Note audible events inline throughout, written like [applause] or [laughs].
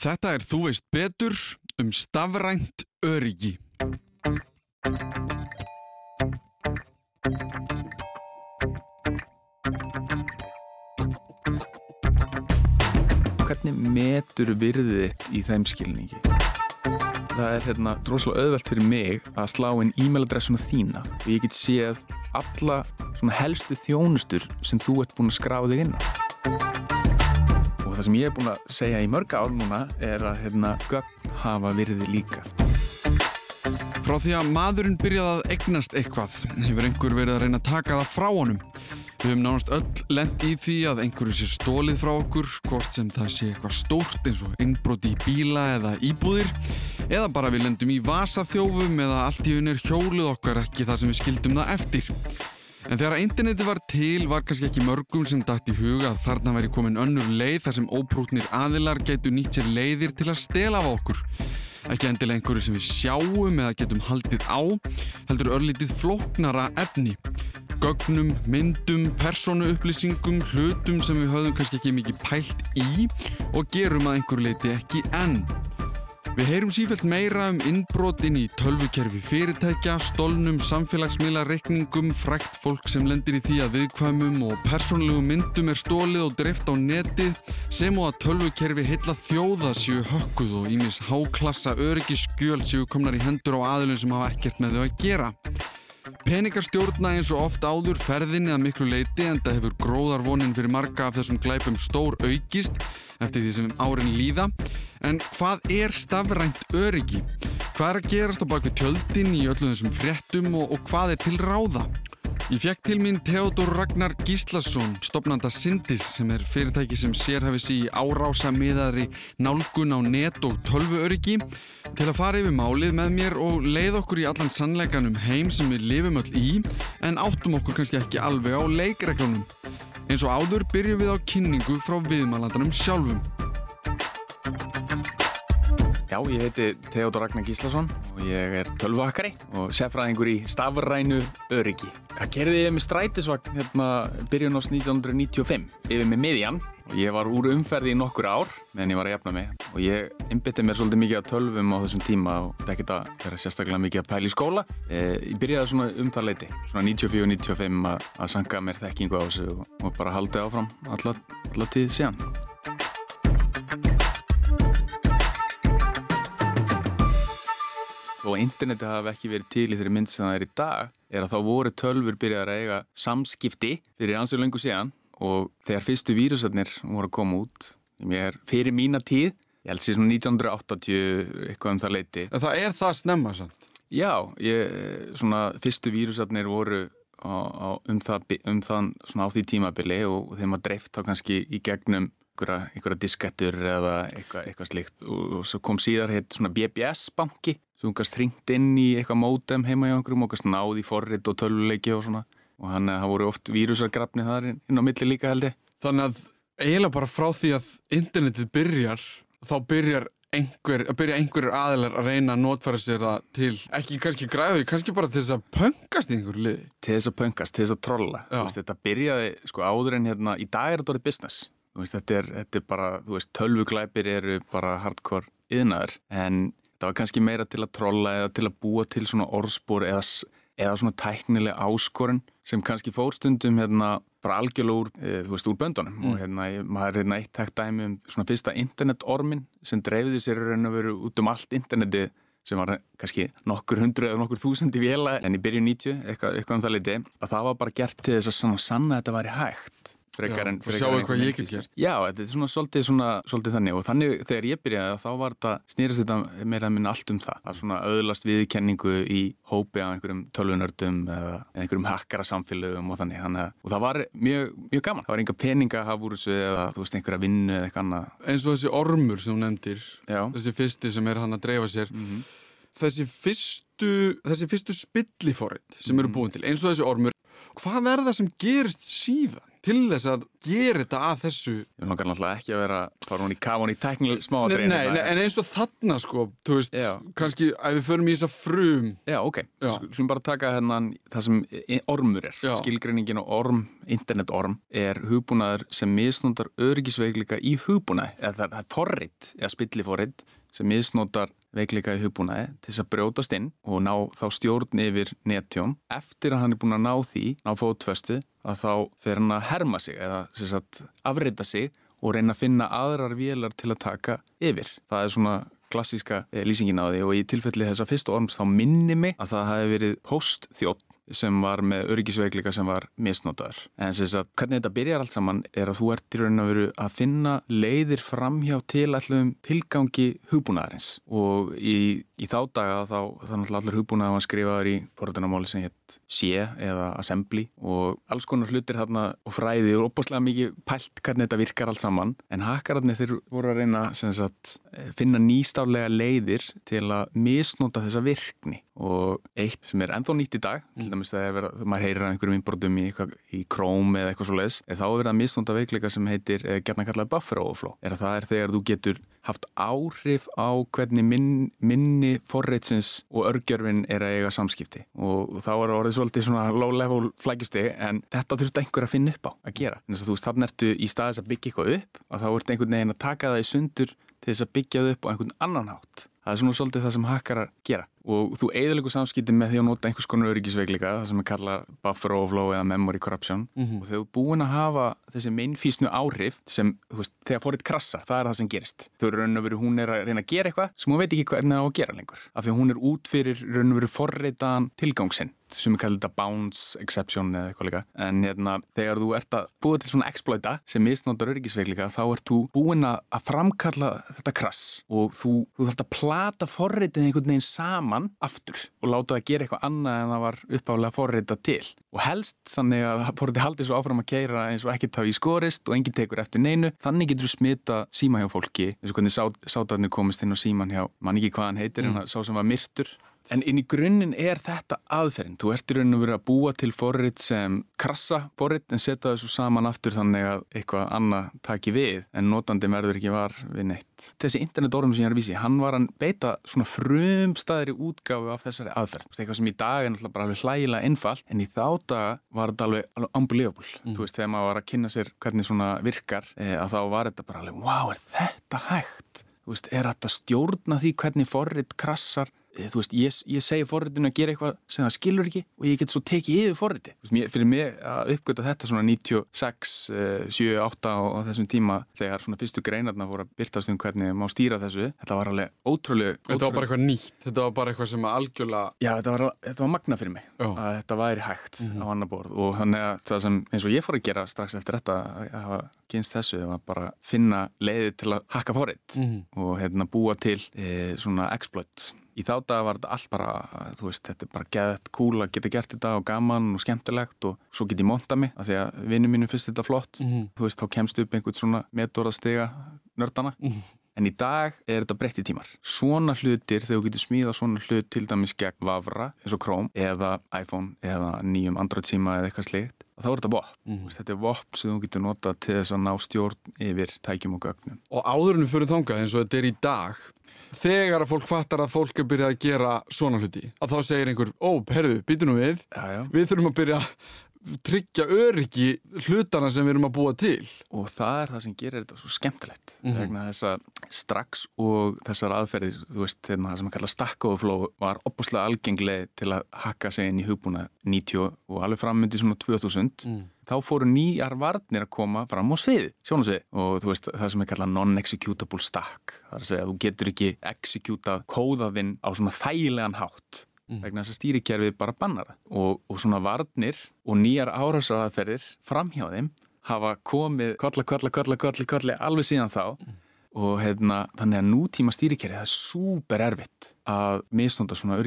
Þetta er Þú veist betur um stafrænt öryggi. Hvernig metur virðið þitt í þeim skilningi? Það er hérna droslega auðvelt fyrir mig að slá inn e-mailadressuna þína og ég get séð alla helstu þjónustur sem þú ert búin að skráða þig inn á. Það sem ég er búin að segja í mörg ár núna er að hérna gögn hafa virði líka. Frá því að maðurinn byrjaði að eignast eitthvað hefur einhver verið að reyna að taka það frá honum. Við höfum nánast öll lent í því að einhverju sé stólið frá okkur, hvort sem það sé eitthvað stórt eins og innbroti í bíla eða íbúðir, eða bara við lendum í vasaþjófum eða allt í unir hjólið okkar ekki þar sem við skildum það eftir. En þegar að interneti var til var kannski ekki mörgum sem dætt í huga að þarna væri komin önnur leið þar sem óprútnir aðilar getur nýtt sér leiðir til að stela af okkur. Ekki endilega einhverju sem við sjáum eða getum haldið á, heldur örlítið flóknara efni. Gögnum, myndum, persónu upplýsingum, hlutum sem við höfum kannski ekki mikið pælt í og gerum að einhverju leiti ekki enn. Við heyrum sífælt meira um innbrotin í tölvukerfi fyrirtækja, stolnum, samfélagsmiðla, reikningum, frækt fólk sem lendir í því að viðkvæmum og persónlegu myndum er stólið og drift á netið sem og að tölvukerfi heilla þjóða séu hökkuð og ímis háklassa öryggisskjöld séu komnar í hendur á aðlun sem hafa ekkert með þau að gera. Peningar stjórna eins og oft áður ferðinni að miklu leiti en það hefur gróðarvonin fyrir marga af þessum glæpum stór aukist eftir því sem árin líða. En hvað er stafrænt öryggi? Hvað er að gerast á bakvið tjöldin í öllum þessum fréttum og, og hvað er til ráða? Ég fekk til mín Theodor Ragnar Gíslason, stopnanda Sindis sem er fyrirtæki sem sérhafið sér í árása miðaðri nálgun á net og tölvuöryggi til að fara yfir málið með mér og leið okkur í allan sannleikanum heim sem við lifum öll í en áttum okkur kannski ekki alveg á leikreglunum. Eins og áður byrjum við á kynningu frá viðmælandanum sjálfum. Já, ég heiti Theodor Ragnar Gíslason og ég er tölvuhakkari og sefraðingur í stafrænu öryggi. Það gerði ég með strætisvagn hérna byrjun ás 1995 yfir með miðjan og ég var úr umferði í nokkur ár meðan ég var að jafna mig og ég einbytti mér svolítið mikið að tölvum á þessum tíma og þetta ekkert að vera sérstaklega mikið að pæla í skóla. Eh, ég byrjaði svona um það leiti, svona 94-95 að, sanga mér þekkingu á þessu og, bara haldi áfram alla tíð síðan. Og interneti hafi ekki verið til í þeirri mynd sem það er í dag er að þá voru tölfur byrjaðar að eiga samskipti fyrir ansvölu lengur síðan og þegar fyrstu vírusarnir voru að koma út fyrir mína tíð, ég held að það sé svona 1980 eitthvað um það leiti Það er það snemma samt? Já, ég, svona fyrstu vírusarnir voru á, á, um það, um það svona á því tímabili og þeim að dreift þá kannski í gegnum einhverja diskettur eða eitthvað, eitthvað slikt og, og svo kom síðar hitt svona BBS banki sem kannski hringt inn í eitthvað mótem heima í einhverjum og kannski náði í forrit og töluleiki og svona og hann, það voru oft vírusargrafni þar inn, á milli líka held ég. Þannig að eiginlega bara frá því að internetið byrjar þá byrjar einhver, að byrja einhverjur aðilar að reyna að notfæra sér það til, ekki kannski græðu, kannski bara til þess að pöngast í einhverju liði. Til þess að pöngast, til þess að trolla. Veist, þetta byrjaði sko áður en hérna, í dag er þetta orðið business. Veist, þetta, er, þetta er bara, þú veist, tölvuglæpir eru bara hardcore yðnaður en það var kannski meira til að trolla eða til að búa til svona orðspor eða, eða svona tæknileg áskorun sem kannski fórstundum hérna bara algjörlega úr, e, þú veist, úr böndunum. Mm. og hérna, maður er hérna eitt tækt dæmi um svona fyrsta internetormin sem dreifði sér raun og veru út um allt interneti sem var kannski nokkur hundru eða nokkur þúsandi vila en í byrju 90, eitthvað, eitthvað um það liti að það var bara gert til þess að sanna að þetta væri hægt frekar en og sjáu hvað ég get gert já, þetta er svona svolítið, svona svolítið þannig og þannig þegar ég byrjaði þá var þetta snýrast þetta meira að minna allt um það að svona öðlast viðkenningu í hópi af einhverjum tölvunördum eða einhverjum hakkara samfélögum og þannig, þannig og það var mjög, mjög gaman það var enga peninga að hafa úr þessu eða þú veist einhverja vinnu eða eitthvað annað eins og þessi ormur sem þú nefndir já. þessi fyrsti sem er hann að dreifa sér mm -hmm. þessi fyrstu þessi fyrstu spillifórið sem eru mhm. búin til eins og þessi ormur hvað verða sem gerist síðan? Til þess að gera þetta að þessu. Ég langar náttúrulega ekki að vera fara hún í kafun í teknileg smáadrein Nei, nei, en eins og þarna sko þú veist, Já. kannski að við förum í þessa frum. Já, ok, skulum bara taka hennan það sem ormur er. Já. skilgreiningin á orm, internetorm er hugbúnaður sem misnótar öryggisveikleika í hugbúnaði. Eða það, er forrit, eða spilliforrit sem misnótar veikleika í hugbúnaði til þess að brjótast inn og ná þá stjórn yfir netjón eftir að hann er búin að ná því, ná fótfestu að þá fer hann að herma sig eða sagt, afrita sig og reyna að finna aðrar vélar til að taka yfir. Það er svona klassíska eh, lýsingin á því og í tilfelli þessa fyrsta orms þá minni mig að það hafi verið postþjótt sem var með öryggisveikleika sem var misnotaður. En sem sagt, hvernig þetta byrjar allt saman er að þú ert í raun að veru að finna leiðir framhjá til allum tilgangi hugbúnaðarins og í, í þá daga þá þannig að allir hugbúnaðar var skrifaður í forðunamáli sem hétt sé eða assembly og alls konar hlutir hérna og fræði og opaslega mikið pælt hvernig þetta virkar allt saman. En hakkararnir þeir voru að reyna sagt, eh, finna nýstálega leiðir til að misnota þessa virkni. Og eitt sem er ennþá nýtt í dag til dæmis þegar maður heyrir að einhverjum innbrotum í, í Chrome eða eitthvað svo leiðis þá er verið að misnota veikleika sem heitir eh, gætna kallað buffer overflow. Er að það er þegar þú getur haft áhrif á hvernig minn, minni forreitsins og örgjörfin er að eiga samskipti og þá er orðið svolítið svona low level flækjusti en þetta þurft einhver að finna upp á að gera. Þannig að þú veist, þannig ertu í staðis að byggja eitthvað upp og þá ertu einhvern veginn að taka það í sundur til þess að byggja það upp á einhvern annan hátt. Það er svona svolítið það sem hakkarar gera og þú eigðilegu samskipti með því að nota einhvers konar öryggisveikleika, það sem er kallað buffer overflow eða memory corruption og þegar þú er búin að hafa þessi meinfísnu áhrif sem, þú veist, þegar fórið krassar, það er það sem gerist. Þau eru raun og veru, hún er að reyna að gera eitthvað sem hún veit ekki hvernig það á að gera lengur. Af því hún er út fyrir raun og veru forreitaðan tilgangsinn sem við kallum þetta bounce exception eða eitthvað líka. En hérna, þegar þú ert að búa til svona exploita sem misnótar öryggisveikleika, þá ert þú búin að að framkalla þetta krass og þú, þú þarf að plata forritið einhvern veginn saman aftur og láta það gera eitthvað annað en það var uppálega forritað til. Og helst þannig að forritið haldi svo áfram að keira eins og ekkert hafi í skorist og enginn tekur eftir neinu. Þannig getur þú smita síma hjá fólki, eins og hvernig sátarnir komist inn á síman hjá, mann ekki hvað hann heitir, en sá sem var myrtur. En inn í grunninn er þetta aðferðin. Þú ert í raun og verið að búa til forrit sem krassa forrit en setja þessu saman aftur þannig að eitthvað annað taki við en notandi verður ekki var við neitt. Þessi internetorm sem ég er að vísi, hann var að beita svona frumstæðri útgáfi af þessari aðferð. Veist, eitthvað sem í dag er náttúrulega bara alveg hlægilega einfalt en í þá daga var þetta alveg, alveg unbelievable. Mm. Þú veist, þegar maður var að kynna sér hvernig svona virkar e, að þá var þetta bara alveg, wow, er þetta hægt? Þú veist, er þetta stjórna því hvernig forrit krassar þú veist, ég, ég segi forritinu að gera eitthvað sem það skilur ekki og ég get svo tekið yfir forriti. Veist, mér, fyrir mig að uppgöta þetta svona 96, 7, 8 á, á þessum tíma þegar svona fyrstu greinarna voru að byrtast um hvernig má stýra þessu, þetta var alveg ótrúlega... Þetta var bara eitthvað nýtt, þetta var bara eitthvað sem algjörlega... Já, þetta var, þetta var magna fyrir mig Já. að þetta væri hægt Mhm. á annar borð og þannig að það sem eins og ég fór að gera strax eftir þetta að hafa kynst þessu var bara að finna leiði til að hakka forrit Mhm. og hérna búa til e, svona exploit í þá dag var þetta allt bara, þú veist, þetta er bara geðett cool að geta gert þetta og gaman og skemmtilegt og svo get ég monta mig af því að vinnum mínum finnst þetta flott Mhm. þú veist, þá kemst upp einhvern svona metorðastega nördana Mhm. en í dag er þetta breytti tímar svona hlutir, þegar þú getur smíða svona hlut til dæmis gegn Vavra eins og Chrome eða iPhone eða nýjum Android síma eða eitthvað slikt þá er þetta Mhm. mm. þetta er vopn sem þú getur nota til þess að ná stjórn yfir tækjum og gögnum Og áður en við fyrir þangað eins og þetta er í dag þegar að fólk fattar að fólk er byrjað að gera svona hluti að þá segir einhver, ó, herðu, býtu nú við já, já. við þurfum að byrja tryggja öryggi hlutana sem við erum að búa til og það er það sem gerir þetta svo skemmtilegt Mhm. vegna þess að strax og þessar aðferðir, þú veist, þegar það sem að kalla stack overflow var opuslega algenglega til að hakka sig inn í hugbúna 90 og alveg frammyndi svona 2000 Mm. þá fóru nýjar varnir að koma fram á svið, sjónasvið og þú veist, það sem er kallað non-executable stack það er að segja að þú getur ekki executað kóðaðinn á svona þægilegan hátt vegna þess að stýrikerfið bara bannar það. Og, og svona varnir og nýjar árásaraðferðir framhjá þeim hafa komið kolla, kolla, kolla, kolla, kolla alveg síðan þá. Og hérna, þannig að nútíma stýrikerfið það er súper erfitt að misnóta svona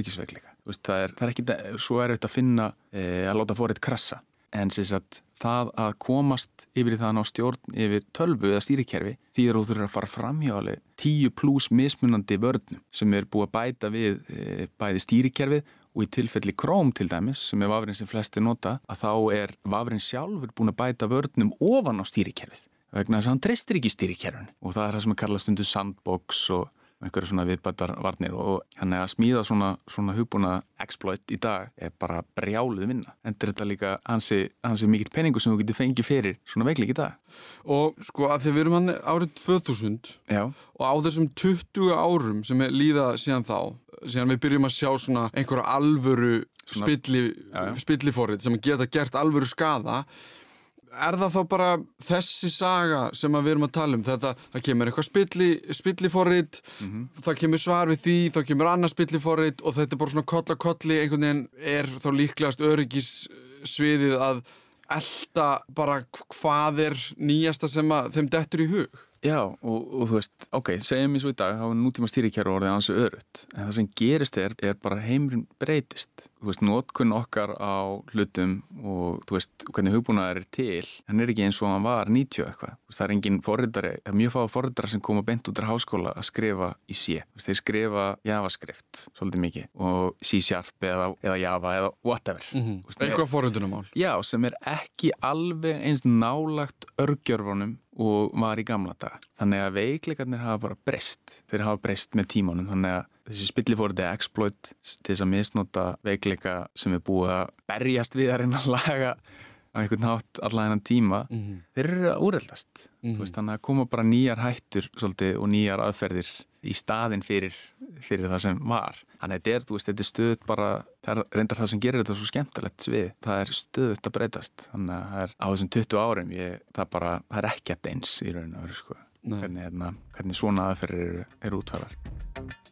veist, það, er, það er ekki svo erfitt að finna e, að láta fórið krassa en sagt það að komast yfir að ná stjórn yfir tölvu eða stýrikerfi því að þú þurfur að fara framhjáli 10 pluss mismunandi vörnum sem er búið að bæta við e, bæði stýrikerfið og í tilfelli króm til dæmis sem er vafrin sem flesti nota að þá er vafrin sjálfur búin að bæta vörnum ofan á stýrikerfið. Vegna þess að hann treystir ekki stýrikerfin og það er það sem er kallast undir sandbox og einhverju svona viðbættar varnir og hann er að smíða svona, svona hugbúna exploit í dag er bara brjáluð vinna. Endur þetta líka hansi, hansi mikill peningu sem þú getur fengið fyrir svona veikleik í dag. Og sko að því við erum hann árið 2000 Já. og á þessum 20 árum sem er líða síðan þá, síðan við byrjum að sjá svona einhverja alvöru spilli, spillifórið sem geta gert alvöru skada er það þá bara þessi saga sem við erum að tala um? Þetta, það kemur eitthvað spilli, spilliforrið mm -hmm. það kemur svar við því, þá kemur annað spilliforrið og þetta er bara svona koll að kolli. Einhvern veginn er þá líklegast öryggissviðið að elda bara hvað er nýjasta sem að þeim dettur í hug. Já, og, og þú veist, ok, segjum ég svo í dag þá er nútíma stýrikjæru orðið ansu öðrutt en það sem gerist er, er bara heimurinn breytist veist, nótkunn okkar á hlutum og þú veist, hvernig hugbúnaðar er til, hann er ekki eins og hann var 90 eitthvað, það er engin forriðari það er mjög fáið forriðara sem koma bent út á háskóla að skrifa í sé, þeir skrifa javascript, svolítið mikið og C-sharp eða, eða java eða whatever. Mm -hmm. veist, eitthvað forriðunumál. Já, sem er ekki alveg eins nálagt örgjörfunum og var í gamla daga. Þannig að veikleikarnir hafa bara breyst, þeir hafa breyst með tímanum, þannig að þessi spillifórið er exploit til þess að misnota veikleika sem er búið að berjast við að reyna að laga á einhvern nátt allan þennan tíma. Mm -hmm. þeir eru að úreldast. Mm -hmm. þannig að koma bara nýjar hættur svolítið, og nýjar aðferðir í staðin fyrir, fyrir það sem var. Þannig að þetta er, veist, þetta er stöðut bara það er reyndar það sem gerir þetta svo skemmtilegt svið. Það er stöðut að breytast. Þannig að það er á þessum 20 árum ég, það, bara, það er ekki að eins í rauninu að vera sko. Hvernig, hérna, hvernig svona aðferðir eru, eru útfæðar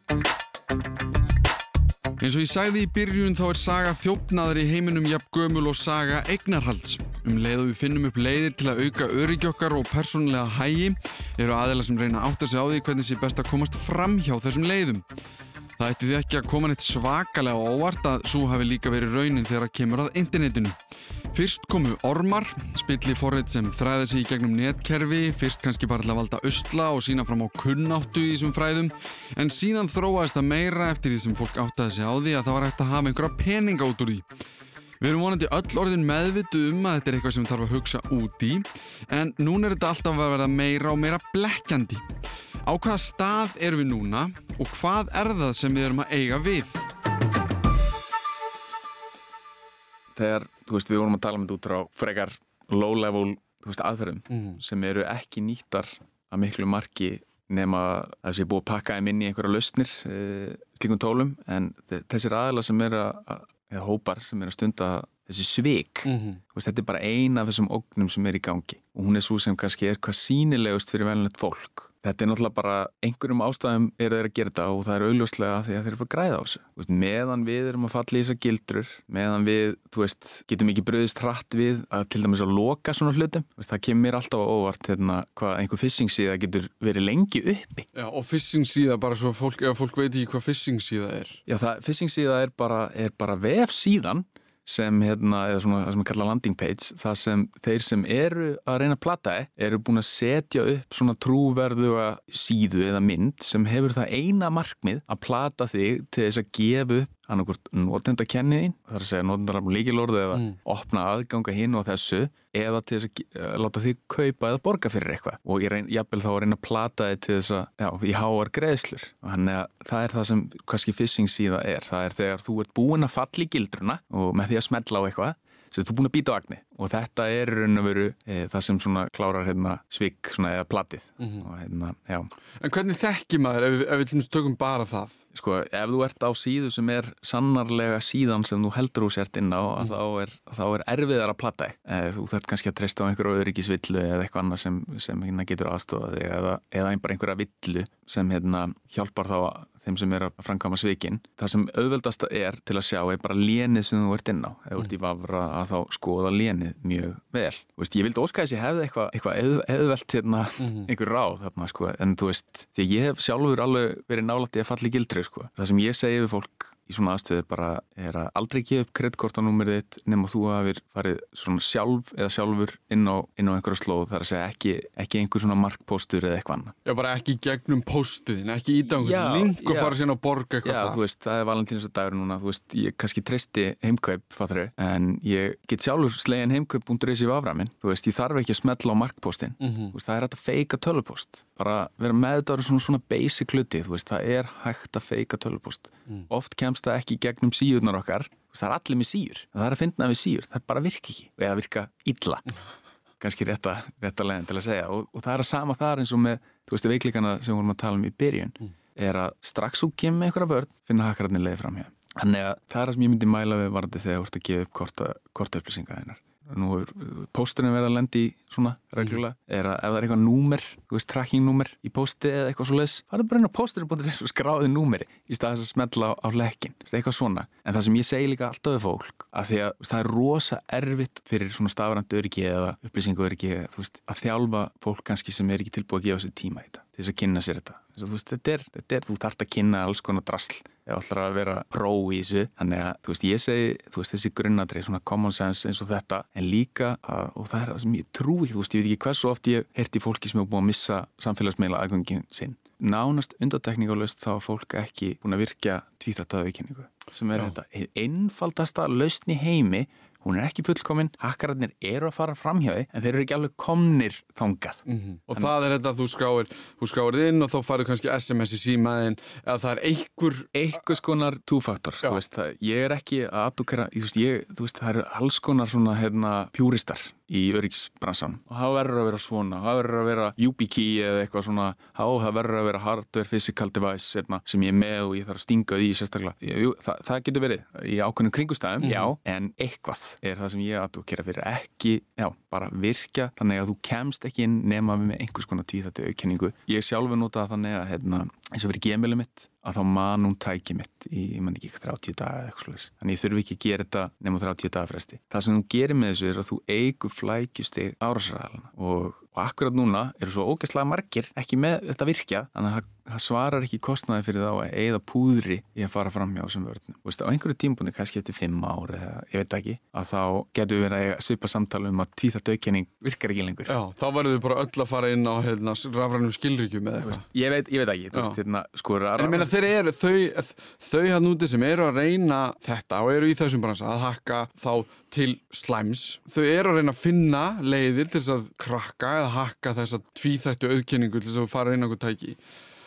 Eins og ég sagði í byrjun þá er saga þjófnaðar í heiminum jafn gömul og saga eignarhalds. Um leið og við finnum upp leiðir til að auka öryggjokkar og persónulega hægi eru aðeila sem reyna átt að segja á því hvernig sé best að komast fram hjá þessum leiðum. Það ætti því ekki að koma neitt svakalega óvart að svo hafi líka verið raunin þegar að kemur að internetinu. Fyrst komu ormar, spilli forrið sem þræði sig í gegnum netkerfi, fyrst kannski bara til að valda östla og sína fram á kunnáttu í þessum fræðum, en síðan þróaðist það meira eftir því sem fólk áttaði sig á því að það var hægt að hafa einhverja peninga út úr því. Við erum vonandi öll orðin meðvitu um að þetta er eitthvað sem þarfum að hugsa út í, en núna er þetta alltaf að verða meira og meira blekkjandi. Á hvaða stað erum við núna og hvað er það sem við erum að eiga við? þegar, þú veist, við vorum að tala um þetta út frá frekar low level, veist, aðferðum mm. sem eru ekki nýttar að miklu marki nema að þessi er búið að pakka þeim inn í einhverja lausnir e, slíkum tólum, en þessir aðla sem er að, eða hópar sem er að stunda þessi svik, mm -hmm. veist, þetta er bara eina af þessum ógnum sem er í gangi og hún er svo sem kannski er hvað sínilegust fyrir velnett fólk Þetta er náttúrulega bara einhverjum ástæðum er þeir að gera þetta og það er augljóslega því að þeir eru að græða á þessu. Veist, meðan við erum að falla í þessa gildrur, meðan við, þú veist, getum ekki bröðist hratt við að til dæmis að loka svona hlutum, veist, það kemur alltaf á óvart hérna, hvað einhver phishing síða getur verið lengi uppi. Já, og phishing síða bara svo fólk, ef fólk veit ekki hvað phishing síða er. Já, það, phishing síða er bara, er bara vef síðan sem hérna, eða svona það sem við kalla landing page, það sem þeir sem eru að reyna að platta eru búin að setja upp svona trúverðuga síðu eða mynd sem hefur það eina markmið að plata þig til þess að gefa upp annarkort notendakenniðin, það er að segja notendarafn líkilorðu eða mm. opna aðganga hinn og þessu eða til þess að láta því kaupa eða borga fyrir eitthvað. Og ég reyn, jafnvel þá að reyna að plata þið til þess að, já, í háar greiðslur. Og þannig að það er það sem kannski phishing síða er, það er þegar þú ert búin að falla í gildruna og með því að smetla á eitthvað sem þú er búin að býta á agni og þetta er raun og veru e, það sem svona klárar hérna, svik svona, eða platið mm -hmm. og, hérna, En hvernig þekki maður ef, ef við tökum bara það? Sko, ef þú ert á síðu sem er sannarlega síðan sem þú heldur úr sért inn á mm. þá, er, þá er erfiðar að platta e, þú þarf kannski að treysta á einhverju öryggisvillu eða eitthvað annað sem, sem hérna getur aðstofað eða, eða einhverja villu sem hérna, hjálpar þá þeim sem er að framkama svikin. Það sem auðveldasta er til að sjá er bara lénið sem þú ert inn á. Ef þú ert í vafra að þá skoða lénið mjög vel. Veist, ég vildi óskæðis ég hefði eitthvað eitthva auðvelt hérna, mm einhver ráð þarna, sko. en þú veist, því ég hef sjálfur alveg verið nálætti að falla í gildri sko. það sem ég segi við fólk í svona aðstöðu bara er að aldrei gefa upp kreditkortanúmerið þitt nema þú hafið farið svona sjálf eða sjálfur inn á, inn á einhverja slóð þar að segja ekki, ekki einhver svona markpostur eða eitthvað annað. Já, bara ekki gegnum postuðin, ekki einhvern link og fara síðan á borg eitthvað Já, það. þú veist, það er valentínsdagur núna, þú veist, ég kannski treysti heimkaup, fattur þau, en ég get sjálfur slegin heimkaup.is í vaframinn, þú veist, ég þarf ekki að smetla á markpostin, Mhm. þú veist, það er bara vera meðdáður svona, svona basic hluti, þú veist, það er hægt að feika tölvupost, Mm. oft kemst það ekki gegnum síðurnar okkar, veist, það er allir með síður, það er að finna við síður, það bara virka ekki, eða virka illa, [laughs] kannski rétta, rétta leginn til að segja og, og það er að sama þar eins og með, þú veist, veikleikana sem við vorum að tala um í byrjun, er að strax þú kemur með einhverja vörð, finna hakkararnir leiði fram hér. Þannig að það er það sem ég myndi mæla við varandi þegar þú ert að gefa upp korta, korta upplýsinga þeinar. Nú er pósturinn verið að lendi svona reglulega, er að ef það er eitthvað númer, þú veist, tracking númer í pósti eða eitthvað svo leiðis, það er bara inn á pósturinn.is og skráði númeri í stað þess að smetla á, á lekkin, eitthvað svona. En það sem ég segi líka alltaf við fólk, að því að veist, það er rosa erfitt fyrir svona stafrænt öryggi eða upplýsingu öryggi, að þjálfa fólk kannski sem er ekki tilbúið að gefa sér tíma í þetta, til þess að kynna sér þetta. Þess að, þú veist, þetta er, þetta er, þú þarft að kynna alls konar drasl ef ætlar að vera pró í þessu þannig að, þú veist, ég segi, þú veist, þessi grunnadri svona common sense eins og þetta en líka, að, og það er það sem ég trú ekki þú veist, ég veit ekki hversu oft ég heyrti fólki sem er búin að missa samfélagsmeila aðgöngin sinn nánast undartekningalöst þá er fólk ekki búin að virkja tvíþáttaðauðkynningu sem er Já. þetta einfaldasta lausn í heimi hún er ekki fullkomin, hakkararnir eru að fara framhjáði en þeir eru ekki alveg komnir þangað. Mhm. Og það er þetta að þú skráir, þú skráir inn og þá farið kannski SMS í símaðin eða það er einhver einhvers konar túfaktor þú veist, það, ég er ekki að abdukera þú veist, ég, þú veist, það eru alls konar svona hérna, pjúristar í öryggisbransan og það verður að vera svona það verður að vera YubiKey eða eitthvað svona það verður að vera hardware physical device hérna, sem ég er með og ég þarf að stinga því sérstaklega, Jú, það, það getur verið í ákveðnum kringustæðum, já, en eitthvað er það sem ég abdukera fyrir. Ekki já, bara virkja, þannig að þú kemst ekki inn nema með einhvers konar tvíþættu aukenningu, ég sjálfur nota þannig að hérna, eins og fyrir gemilið mitt að þá man hún tæki mitt í, ég man ekki, 30 daga eða eitthvað slúðis. Þannig ég þurfi ekki að gera þetta nema 30 daga fresti. Það sem þú gerir með þessu er að þú eigur flækjustig árásræðalina og, og akkurat núna eru svo ógæslega margir ekki með þetta virkja, þannig að það, svarar ekki kostnaði fyrir þá að eigða púðri í að fara fram hjá þessum. Þú veist, á einhverju tímbúndi, kannski eftir 5 ári eða ég veit ekki, að þá getur við verið að svipa samtala um að tvíþætt aukenning virkar ekki lengur. Já, þá verður við bara öll að fara inn á hérna, rafrænum skilríkjum eða eitthvað. Ég veit, ég veit ekki, þú veist, hérna, sko, En ég meina þeir eru, þau, þau hann úti sem eru að reyna þetta og eru í þessum bransa að hakka þá til slæms. Þau eru að reyna að finna leiðir til þess að krakka eða hakka þessa tvíþættu auðkenningu til þess að fara inn á einhver tæki.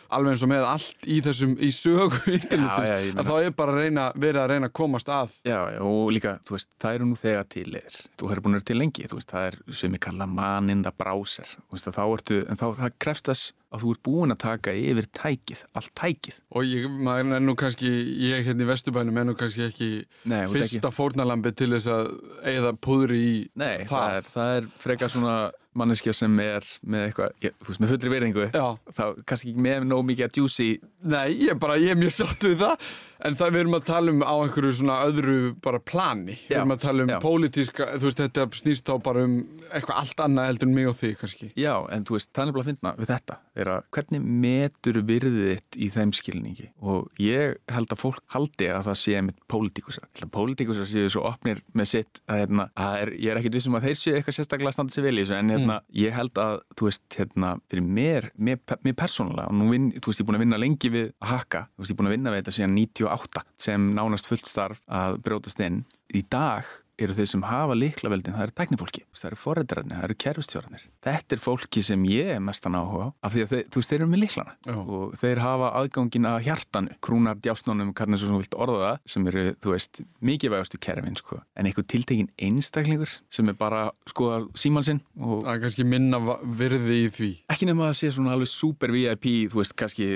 Alveg eins og með allt í þessum, í sögu að þá er bara að reyna, verið að reyna að komast að. Já, já, og líka, þú veist, það eru nú þegar til er, þú hefur búin að vera til lengi, þú veist, það er sem ég kalla maninda browser, þú veist, að þá ertu, en þá krefst þess að þú ert búin að taka yfir tækið, allt tækið. Og ég, maður er nú kannski, ég hérna í Vesturbænum er nú kannski ekki Nei, fyrsta fórnalambi til þess að eigða púðri í Nei, það, það. er, það er frekar svona manneskja sem er með eitthvað, ég, þú veist, með fullri veringu, þá kannski ekki með nóg mikið að juicy, Nei, ég er bara, ég er mjög sátt við það En það við erum að tala um á einhverju svona öðru bara plani. Við erum að tala um já. pólitíska, þú veist, þetta snýst þá bara um eitthvað allt annað heldur en mig og þig kannski. Já, en þú veist, það er nefnilega að finna við þetta, er að hvernig metur virðið þitt í þeim skilningi? Og ég held að fólk haldi að það sé með pólitíkusar, held að pólitíkusar séu svo opnir með sitt að hérna, að er, ég er ekkit vissum að þeir séu eitthvað sérstaklega að standa sér vel í þessu, en hérna, ég held að þú veist, hérna, fyrir mér mér, mér persónulega, og nú vinn, þú veist, ég er búin að vinna lengi við að haka, þú veist, ég er búin að vinna við þetta síðan 98 sem nánast fullt starf að brjótast inn. Í dag eru þeir sem hafa líklaveldin, það eru tæknifólki, það eru forrættararnir, það eru kerfistjórnir. Þetta er fólki sem ég er mestan áhuga á, af því að þeir, þú veist, þeir eru með líklana Já. og þeir hafa aðgangin að hjartanu, krúnar djásnónum, hvernig svo sem þú vilt orða það, sem eru, þú veist, mikilvægastu kerfin, sko. En einhver tiltekin einstaklingur sem er bara, sko, síman sinn og Það er kannski minna virði í því ekki nema að það sé svona alveg super VIP, þú veist, kannski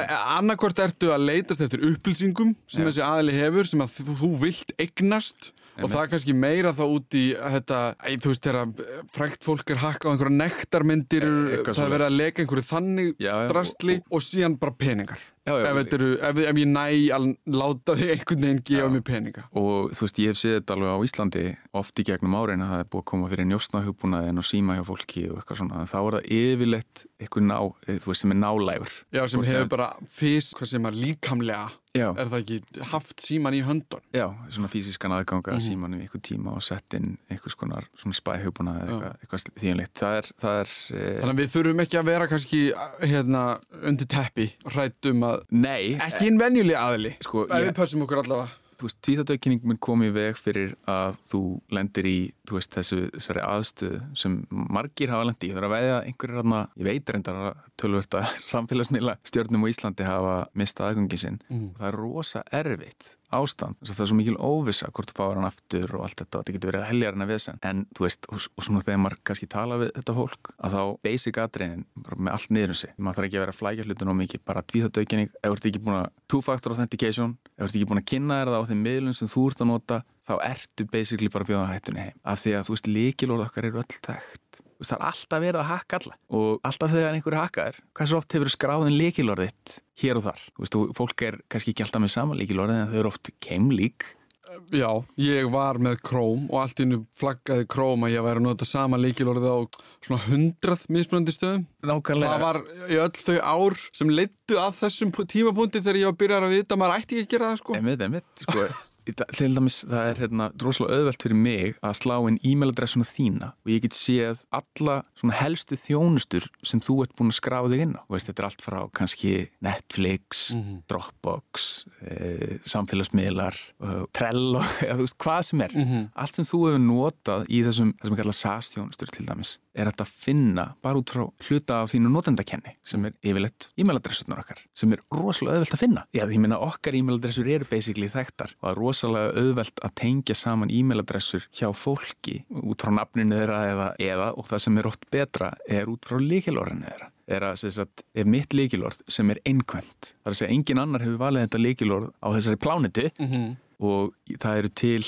eh, álíka. annarkvort ertu að leitast eftir upplýsingum sem Já. þessi aðli hefur, sem að þú, þú vilt eignast og það er kannski meira þá út í þetta, æ, þú veist, þegar frækt fólk er hakka á einhverja nektarmyndir, Eh, eitthvað það er verið að leka einhverju þannig Já, já, drastli og, síðan bara peningar. Já, já, ef, eru, ef, ef ég næ að láta þig einhvern veginn gefa mér peninga og þú veist, ég hef séð þetta alveg á Íslandi oft í gegnum áreina, það er búið að koma fyrir njóstnahugbúnaðin og síma hjá fólki og eitthvað svona, þá er það yfirleitt eitthvað ná, þú veist, sem er nálægur Já, sem hefur bara fyrst, hvað sem er líkamlega Já. er það ekki haft síman í höndun? Já, svona fysiskan aðganga mm -hmm. síman í einhver tíma og sett inn einhvers konar svona spæhjöfuna eða eitthvað, eitthvað þýjanleitt. Það er, það er e... Þannig að við þurfum ekki að vera kannski hérna undir teppi rættum að Nei, ekki einn venjuleg aðli sko, við pössum okkur allavega þú veist, tvíþáttaukinning mun komið veg fyrir að þú lendir í, þú veist, þessu þessari aðstöðu sem margir hafa lendi. Ég þarf að veðja einhverjir aðna, ég veit reyndar að tölvört að [laughs] samfélagsmiðla stjórnum á Íslandi hafa mistað aðgöngi sinn mm. það er rosa erfitt ástand. Það er svo mikil óvisa hvort þú fáir hann aftur og allt þetta og þetta getur verið að helja hann að vesen. En þú veist, og, og svona þegar maður kannski tala við þetta fólk, að þá basic aðdreinin með allt niður um sig, maður þarf ekki að vera að flækja hlutin og mikið, bara tvíþáttaukinning ef þú ert ekki búin að two-factor authentication ef þú ert ekki búin að kynna þér það á þeim miðlum sem þú ert að nota, þá ertu basically bara að bjóða hættunni heim, af því að þú veist, líkilóð okkar eru öll tækt það er alltaf verið að hakka alla. Og alltaf þegar einhverju hakkar hvað svo oft hefur skráðin líkilorðitt hér og þar, og fólk er kannski ekki alltaf með sama líkilorðið en þau eru oft keimlík. Já, ég var með króm og allt innu flaggaði króm að ég væri að nota sama líkilorðið á svona hundrað mismunandi stöðum. Nákvæmlega. Það var í öll þau ár sem leittu að þessum tímapunkti þegar ég var að byrja að vita maður ætti ekki að gera það sko. Emitt, emitt, sko [laughs] til dæmis það er hérna droslega auðvelt fyrir mig að slá inn e-mailadressuna þína og ég get séð alla svona helstu þjónustur sem þú ert búin að skráða þig inn á. Veist, þetta er allt frá kannski Netflix, mm -hmm. Dropbox, e, samfélagsmiðlar, e, Trello, [laughs] eða þú veist hvað sem er. Mm -hmm. Allt sem þú hefur notað í þessum, þessum SaaS þjónustur til dæmis er þetta að finna bara út frá hluta af þínu notendakenni sem er yfirleitt e-mailadressunar okkar sem er rosalega auðvelt að finna. Já, því að okkar e-mailadressur eru basically þekktar og það er rosalega auðvelt að tengja saman e-mailadressur hjá fólki út frá nafninu þeirra eða, eða og það sem er oft betra er út frá líkilorðinu þeirra er að sagt, ef mitt líkilorð sem er einkvæmt, þar að segja engin annar hefur valið þetta líkilorð á þessari plánitu mm -hmm. og það eru til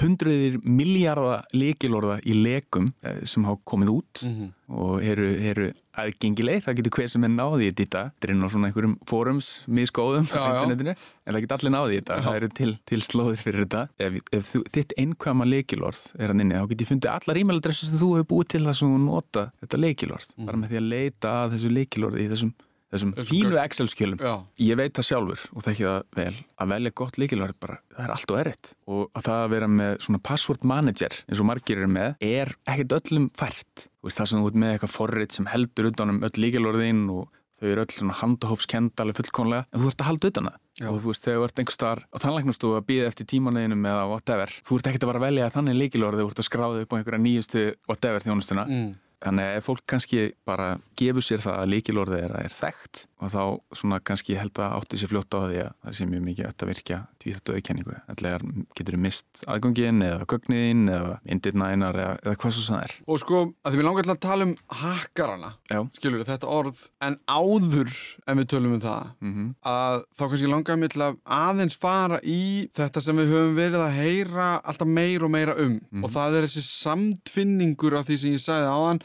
hundruðir miljardar leikilorða í lekum eh, sem hafa komið út mm -hmm. og eru, eru aðgengileg, það getur hver sem er náðið í þetta þetta er á svona einhverjum fórums miskóðum á internetinu, en það getur allir náðið í þetta já. það eru til, til slóðir fyrir þetta ef, ef þú, þitt einkvæma leikilorð er hann inni, þá getur ég fundið allar e-mailadressu sem þú hefur búið til þess að nota þetta leikilorð, mm -hmm. bara með því að leita að þessu leikilorði í þessum þessum fínu Excel-skjölum. Ég veit það sjálfur. Og það ekki það vel. Að velja gott líkilværi bara, það er allt og erritt og að það að vera með svona password manager eins og margir eru með er ekkert öllum fært. Veist, það sem þú ert með eitthvað forrið sem heldur utanum öll líkilværiðinn og þau eru öll svona handahófskendali fullkonlega en þú ert að halda utan það. Og þú veist þegar þú ert einhver starf á tannlæknustu að býða eftir tímaneginum eða whatever þú ert ekkert að bara velja þannig líkilværi þegar þú ert að skráða upp á einhverja nýjustu whatever þjónustuna. Mm. Þannig að ef fólk kannski bara gefur sér það að líkilorðið er, er þekkt og þá svona kannski held að átti sér fljótt á því að það sé mjög mikið að virkja tvíþættu auðkenningu. Ætlegar getur þið mist aðgöngin eða gögniðin eða myndirnænar eða, eða hvað svo það er. Og sko að því við langar til að tala um hakkarana, skilur þetta orð, en áður en við tölum um það, mm -hmm. að þá kannski langar við til að aðeins fara í þetta sem við höfum verið að heyra alltaf meir og meira um mm -hmm. og það er þessi samtfinningur af því sem ég sagði áðan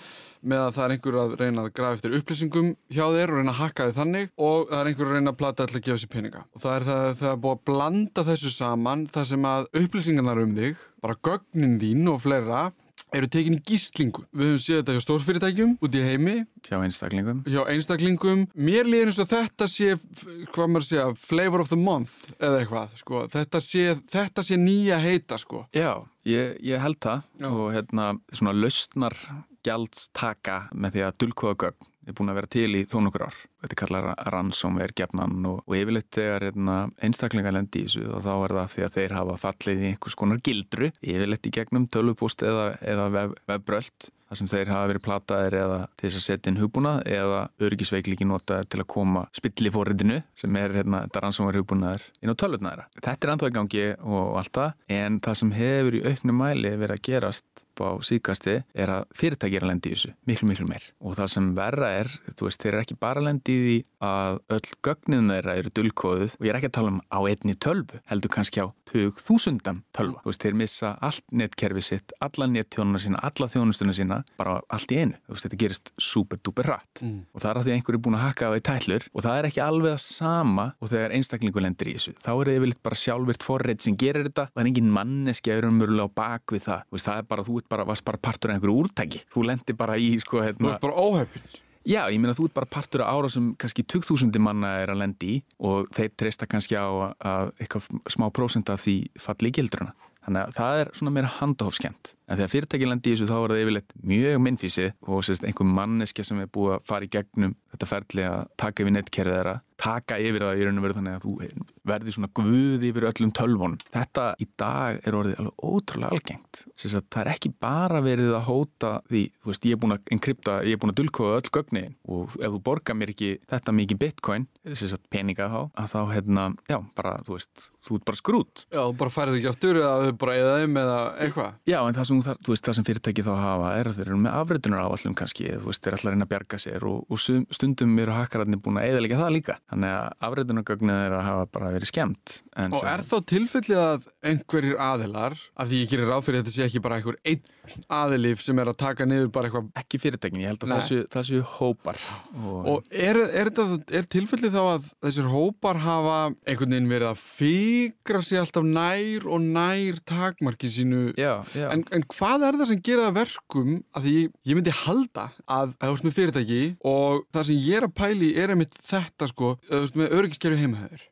með að það er einhver að reyna að grafa eftir upplýsingum hjá þér og reyna að hakka þið þannig og það er einhver að reyna að plata alltaf að gefa sér peninga og það er það að það er búið að blanda þessu saman þar sem að upplýsingarnar um þig bara gögnin þín og fleira eru tekin í gíslingu. Við höfum séð þetta hjá stórfyrirtækjum út í heimi. Hjá einstaklingum. Hjá einstaklingum. Mér líður eins og þetta sé, hvað maður sé, flavor of the month eða eitthvað, sko. Þetta sé, þetta sé nýja heita, sko. Já, ég, ég held það Já. og hérna svona lausnar gjaldstaka með því að dulkóða gögn er búin að vera til í þó nokkur ár. Þetta kallar rannsómverð gefnan og, og yfirleitt þegar hérna, einstaklingar lendi í þessu og þá er það því að þeir hafa fallið í einhvers konar gildru, yfirleitt í gegnum tölvupúst eða, eða vefbröld vef þar sem þeir hafa verið plataðir eða til þess að setja inn hugbúna eða örgisveiklíki notaðir til að koma spillifóriðinu sem er hérna, þetta rannsómverð hugbúnaðir inn á tölvutnaðira. Þetta er anþá í gangi og allt það en það sem hefur í auknum mæli verið að gerast á síkasti er að fyrirtæki er að lendi í þessu miklu miklu meir og það sem verra er, þú veist, þeir eru ekki bara að lendi í því að öll gögnin þeirra eru dulkóðuð og ég er ekki að tala um á einni tölvu, heldur kannski á 2000 tölva. Þú veist, þeir missa allt netkerfi sitt, alla nettjónuna sína, alla þjónustuna sína, bara allt í einu. Þú veist, þetta gerist super duper rætt mm. og það er að því einhverju er búin að hakka á því tællur og það er ekki alveg að sama og þegar einstaklingu lendir í þessu. Þá er það yfirleitt bara sjálfvirt forrið sem gerir þetta. Það er engin manneski að vera á bak við það. Veist, það er bara, þú bara, varst bara partur af einhverju úrtæki. Þú lendir bara í, sko, hérna... Þú ert bara óhefn. Já, ég meina þú ert bara partur af ára sem kannski 2000 manna er að lendi í og þeir treysta kannski á að eitthvað smá prósent af því falli gildruna. Þannig að það er svona meira handahófskjönd. En þegar fyrirtæki lendi í þessu þá er það yfirleitt mjög minnfísið og sérst einhver manneska sem er búið að fara í gegnum þetta ferli að taka yfir nettkerfið þeirra taka yfir það í raun og veru þannig að þú verði svona guð yfir öllum tölvunum. Þetta í dag er orðið alveg ótrúlega algengt. Það er ekki bara verið að hóta því, þú veist, ég er búin að enkrypta, ég er búin að dulkóða öll gögnin og ef þú borgar mér ekki þetta mikið bitcoin, að peninga þá, að þá, hérna, já, bara, þú veist, þú ert bara skrút. Já, bara færið ekki aftur eða þau bara eða þeim eða eitthvað. Já, en það sem, það, þú veist, það sem fyrirtæki þá hafa er að þeir eru með afritunar áallum kannski, þú veist, þeir ætla að reyna að bjarga sér og, og stundum eru hakkararnir búin að eðalega það líka. Þannig að afritunargögnið er að hafa bara verið skemmt. Og er þá tilfellið að einhverjir aðilar, að því ég gerir ráð fyrir þetta sé ekki bara einhver einn aðilif sem er að taka niður bara eitthvað... Ekki fyrirtekin, ég held að þessu, þessu hópar. Og, og er, er, er tilfellið þá að þessir hópar hafa einhvern veginn verið að fígra sig alltaf nær og nær takmarki sínu. Já, já. En, en hvað er það sem gera verkum að því ég myndi halda að það er með fyrirtæki og það sem ég er að pæli er einmitt þetta sko, með öryggiskerfi heimahæður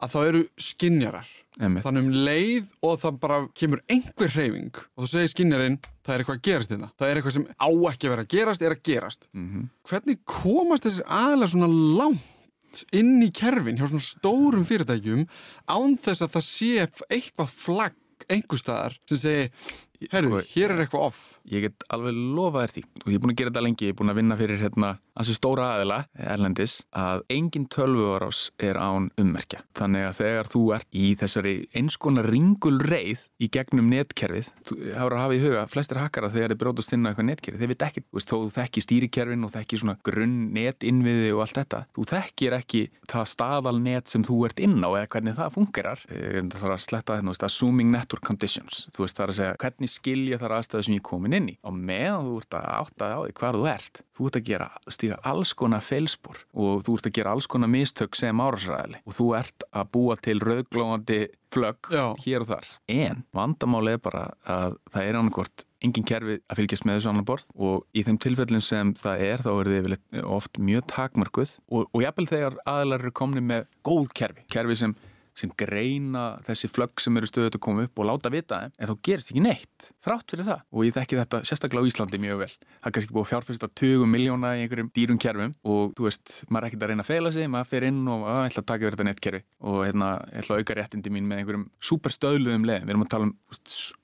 að það eru skinjarar þannig um leið og það bara kemur einhver hreyfing og þú segir skinjarinn það er eitthvað að gerast þetta, það er eitthvað sem á ekki að vera að gerast, er að gerast. Mm -hmm. hvernig komast þessir aðlega svona langt inn í kerfin hjá svona stórum fyrirtækjum án þess að það sé eitthvað flagg einhver staðar sem segi Herru, sko, hér er eitthvað off. Ég get alveg lofa þér því og ég er búin að gera þetta lengi, ég er búin að vinna fyrir hérna hansi stóra aðila, Erlendis, að engin tölvuarás er án ummerkja. Þannig að þegar þú ert í þessari einskona ringulreið í gegnum netkerfið, þú hára að hafa í huga, flestir hakkara þegar þið brótast inn á eitthvað netkerfið, þeir veit ekki, þú veist, þó þú þekki stýrikerfin og þekki svona grunn netinviði og allt þetta, þú þekkir ekki það staðalnet sem þú ert inn á eða hvernig það fungerar. Það þarf að sletta þetta, þú veist, assuming network conditions, þú veist, það er að segja hvernig skilja þar aðstæðu sem ég komin inn í. Og meðan þú ert að átta á því hvar þú ert þú ert að gera, stíga alls konar feilspor og þú ert að gera alls konar mistök sem árasræðili og þú ert að búa til rauglóðandi flögg hér og þar. En vandamáli er bara að það er annarkort engin kerfi að fylgjast með þessu annar borð og í þeim tilfellin sem það er þá er þið oft mjög takmörguð og, og jafnvel þegar aðlar eru komni með góð kerfi, kerfi sem sem greina þessi flögg sem eru stöðut að koma upp og láta vita þeim, en þá gerist ekki neitt þrátt fyrir það og ég þekki þetta sérstaklega á Íslandi mjög vel. Það er kannski búið að fjárfesta 20 miljóna í einhverjum dýrum kerfum og þú veist, maður er ekkert að reyna að feila sig, maður fer inn og að, ætla að taka verið þetta nettkerfi og hérna, ætla að auka réttindi mín með einhverjum superstöðluðum leðum. Við erum að tala um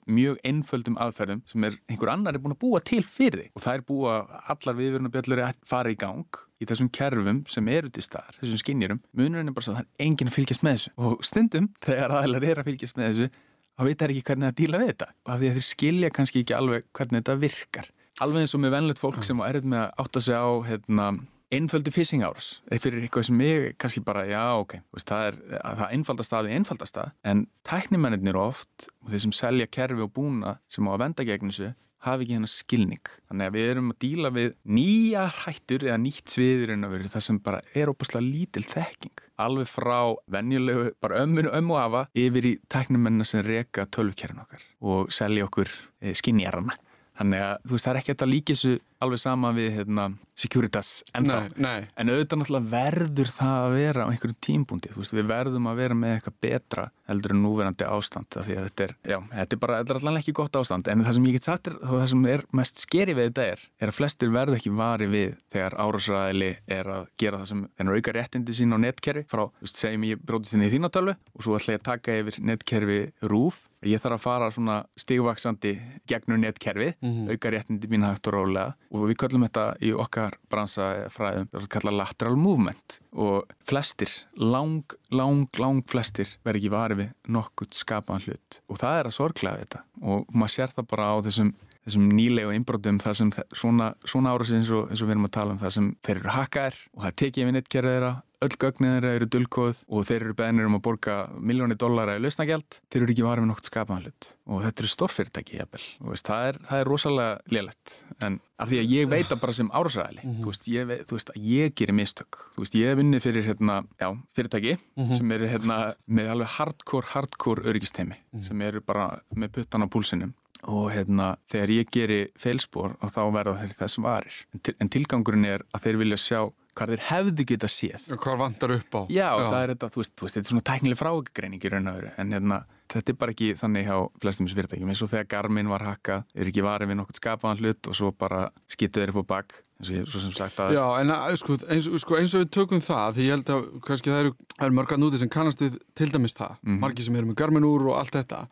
mjög einföldum aðferðum sem er einhver annar er búin að búa til fyrir þig. Og það er búa allar viðverunabjöllur að fara í gang í þessum kerfum sem eru til staðar, þessum skinnjurum munurinn er bara svo að það er enginn að fylgjast með þessu. Og stundum þegar aðlar er að fylgjast með þessu þá veit það ekki hvernig að díla við þetta. Og af því að þeir skilja kannski ekki alveg hvernig þetta virkar. Alveg eins og með vennlegt fólk sem er með að átta sig á hérna, einföldu phishing árs. Eða fyrir eitthvað sem ég kannski bara, já ok veist, það er það einfaldast að því einfaldast að en tæknimennir oft og þeir sem selja kerfi og búna sem á að venda gegn þessu hafi ekki hennar skilning. Þannig að við erum að díla við nýja hættur eða nýtt sviður en að vera það sem bara er óbúslega lítil þekking. Alveg frá venjulegu bara ömmun og ömmu afa yfir í tæknimennina sem reka tölvkerfin okkar og selja okkur eh, skinnjarana Þannig að þú veist það er ekki þetta líkissu alveg sama við hérna, Securitas ennþá. Nei, nei. En auðvitað náttúrulega verður það að vera á einhverju tímbúndi. Þú veist við verðum að vera með eitthvað betra heldur en núverandi ástand. Því að þetta er, já, þetta er bara, allavega ekki gott ástand. En það sem ég get sagt er, það sem er mest skeri við þetta er, er að flestir verð ekki vari við þegar árásræðili er að gera það sem þennar auka réttindi sín á netkerfi frá, þú veist, segjum ég brótist inn í þínatölvu og svo ætla ég að taka yfir netkerfi rúf ég þarf að fara svona stigvaksandi gegnum netkerfið, mm -hmm. auka réttindi mín hægt og rólega. Og við kallum þetta í okkar bransafræðum, það er kallað lateral movement. Og flestir, lang, lang, lang flestir verður ekki varið við nokkurt skapaðan hlut. Og það er að sorglega þetta. Og maður sér það bara á þessum þessum nýlegu innbrotum það sem svona, svona árasins eins og, eins og við erum að tala um það sem þeir eru hakkaðir og það tekið við nettkerðið þeirra öll gögnið þeirra eru dulkóð og þeir eru beðinir um að borga miljónir dollara í lausnagjald, þeir eru ekki varfið nokt skapaðan hlut og þetta eru stórfyrirtæki það er, það er rosalega lélætt en af því að ég veit að bara sem árásræðili mm -hmm. þú, þú veist að ég gerir mistök þú veist ég hef vunnið fyrir hérna, já, fyrirtæki mm -hmm. sem eru hérna, með alveg hardcore, hardcore öryggistemi mm -hmm. sem eru bara með puttan á púlsinum og hérna þegar ég gerir feilspor og þá verða þeir þess varir. En, til, en tilgangurinn er að þeir vilja sjá hvað þeir hefðu geta séð. Og hvað vantar upp á. Já, já. það er þetta, þú veist, þú veist, þetta er svona tæknileg frágreining í raun og veru, en hérna þetta er bara ekki þannig hjá flestum fyrirtækjum. Eins og þegar Garmin var hakkað, er ekki varið við nokkur skapaðan hlut og svo bara skittu þeir upp á bakk svo sem sagt að Já, en sko, eins, sko, eins og við tökum það því ég held að kannski það eru, eru mörgat núti sem kannast við til dæmis það, mm -hmm. margi sem eru með Garmin úr og allt þetta.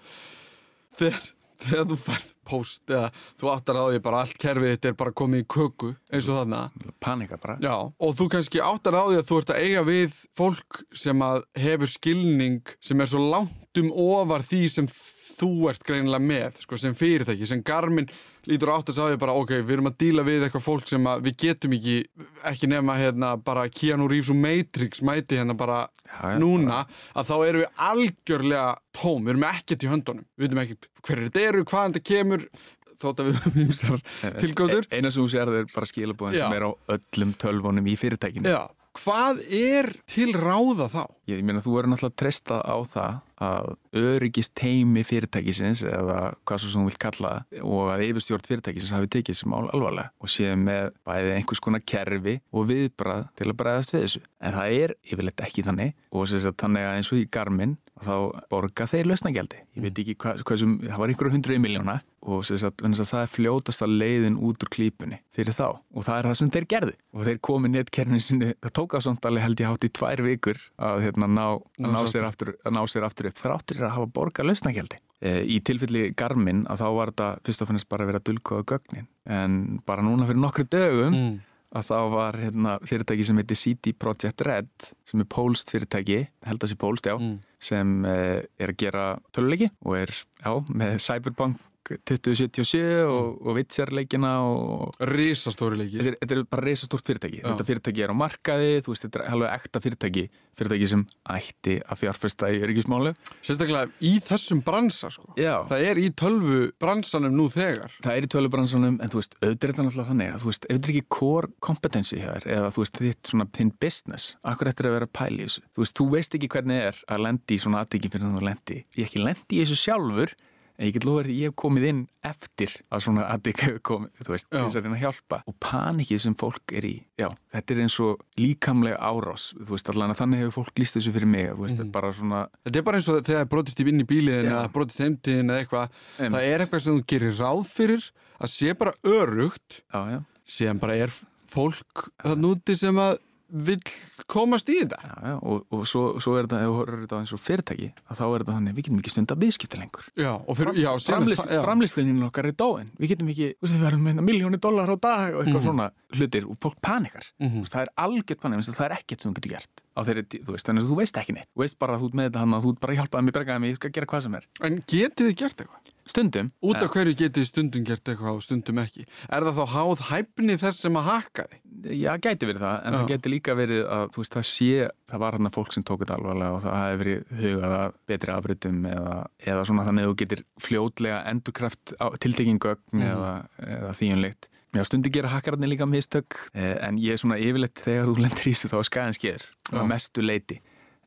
Þegar þegar þú færð post eða þú áttar að því bara allt kerfið þetta er bara komið í köku eins og þannig panika bara. Já, og þú kannski áttar að því að þú ert að eiga við fólk sem að hefur skilning sem er svo langt um ofar því sem þú ert greinilega með sko, sem fyrirtæki, sem Garmin lítur átt að sagja bara ok, við erum að díla við eitthvað fólk sem við getum ekki ekki nefna hérna bara Keanu Reeves og Matrix mæti hérna bara já, núna já. að þá erum við algjörlega tóm, við erum ekkert í höndunum. Við veitum ekkert hverju þetta eru, hvaðan þetta kemur þótt að við höfum ímsar tilgóður e, Eina sem þú sér er bara skilabóðin sem er á öllum tölvunum í fyrirtækinu. Já, hvað er til ráða þá? Ég, meina þú verður náttúrulega treysta á það að öryggist heimi fyrirtækisins eða hvað svo sem þú vilt kalla og að yfirstjórn fyrirtækisins hafi tekið sem alvarlega og séð með bæði einhvers konar kerfi og viðbrað til að bræðast við þessu. En það er yfirleitt ekki þannig og þess að þannig að eins og í Garmin þá borga þeir lausnagjaldi. Ég veit ekki hvað, hvað sem, það var einhverju hundruði miljóna og að, að það er fljótast að leiðin út úr klípunni fyrir þá. Og það er það sem þeir gerði og þeir komi nettkernin sinni, það tók það svona alveg held ég hátt í tvær vikur að, hérna, ná, ná, ná, sér aftur, að ná sér aftur upp. Þráttur að hafa borga lausnagjaldi. E, í tilfelli Garmin að þá var þetta fyrst og finnst bara að vera dulkoða gögnin. En bara núna fyrir nokkru dögum mm. að þá var hérna, fyrirtæki sem heitir CD Projekt Red sem er pólst fyrirtæki, held að sé pólst, já, mm. sem eh, er að gera töluleiki og er já, með Cyberpunk 2077 og, og Witcher-leikina Rísastóri leiki Þetta þetta er bara rísastórt fyrirtæki. Já. Þetta fyrirtæki er á markaði, þú veist, þetta er alveg ekta fyrirtæki. Fyrirtæki sem ætti að fjárfesta í öryggismálu Sérstaklega í þessum bransa, sko. Já. Það er í tölvu bransanum nú þegar. Það er í tölvu bransanum, en þú veist, auðvitað náttúrulega þannig að þú veist, ef þetta er ekki core kompetensi hér eða þú veist, þitt svona, þinn business akkur eftir að vera pæli þessu? Þú veist, þú veist en ég get lofa að ég hef komið inn eftir að svona aðdygg hefur komið þú veist, þess að reyna að hjálpa. Og panikið sem fólk er í, já, þetta er eins og líkamlega árás, þú veist, allan að þannig hefur fólk líst þessu fyrir mig, þú veist, mm. bara svona Þetta er bara eins og þegar brotist í vinn í bíliðin eða brotist heimtiðin eða eitthvað. Það er eitthvað sem þú gerir ráð fyrir að sé bara örugt já, já. sem bara er fólk það núti sem að vill komast í þetta já, já, og, og svo, svo er þetta, ef þú horfður þetta eins og fyrirtæki að þá er þetta þannig, við getum ekki stund að viðskipta lengur framlýslinnin okkar er dóin við getum ekki, við verðum með miljóni dólar á dag og eitthvað mm -hmm. svona hlutir og fólk panikar mm -hmm. það er algjört panik, það er ekkert sem þú getur gert þeirri, þú veist, þannig að þú veist ekki neitt þú veist bara að þú ert með þetta hann að þú bara hjálpaði mig, bergaði mig, ég skal gera hvað sem er En getið þið gert eitthvað? Stundum. Út af hverju getið stundum gert eitthvað og stundum ekki? Er það þá háð hæfni þess sem að haka þið? Já, gæti verið það, en Já. það geti líka verið að þú veist, það sé, það var hann að fólk sem tók þetta alvarlega og það hefði verið hugað að betri afritum eða, eða svona þannig að þú getur fljótlega endurkraft tiltekingu mm. eða, eða þýjunleitt. Já, stundi gera hakkararnir líka mistök, eh, en ég er svona yfirleitt þegar þú lendur í þessu þá skæðan skeður, mestu leiti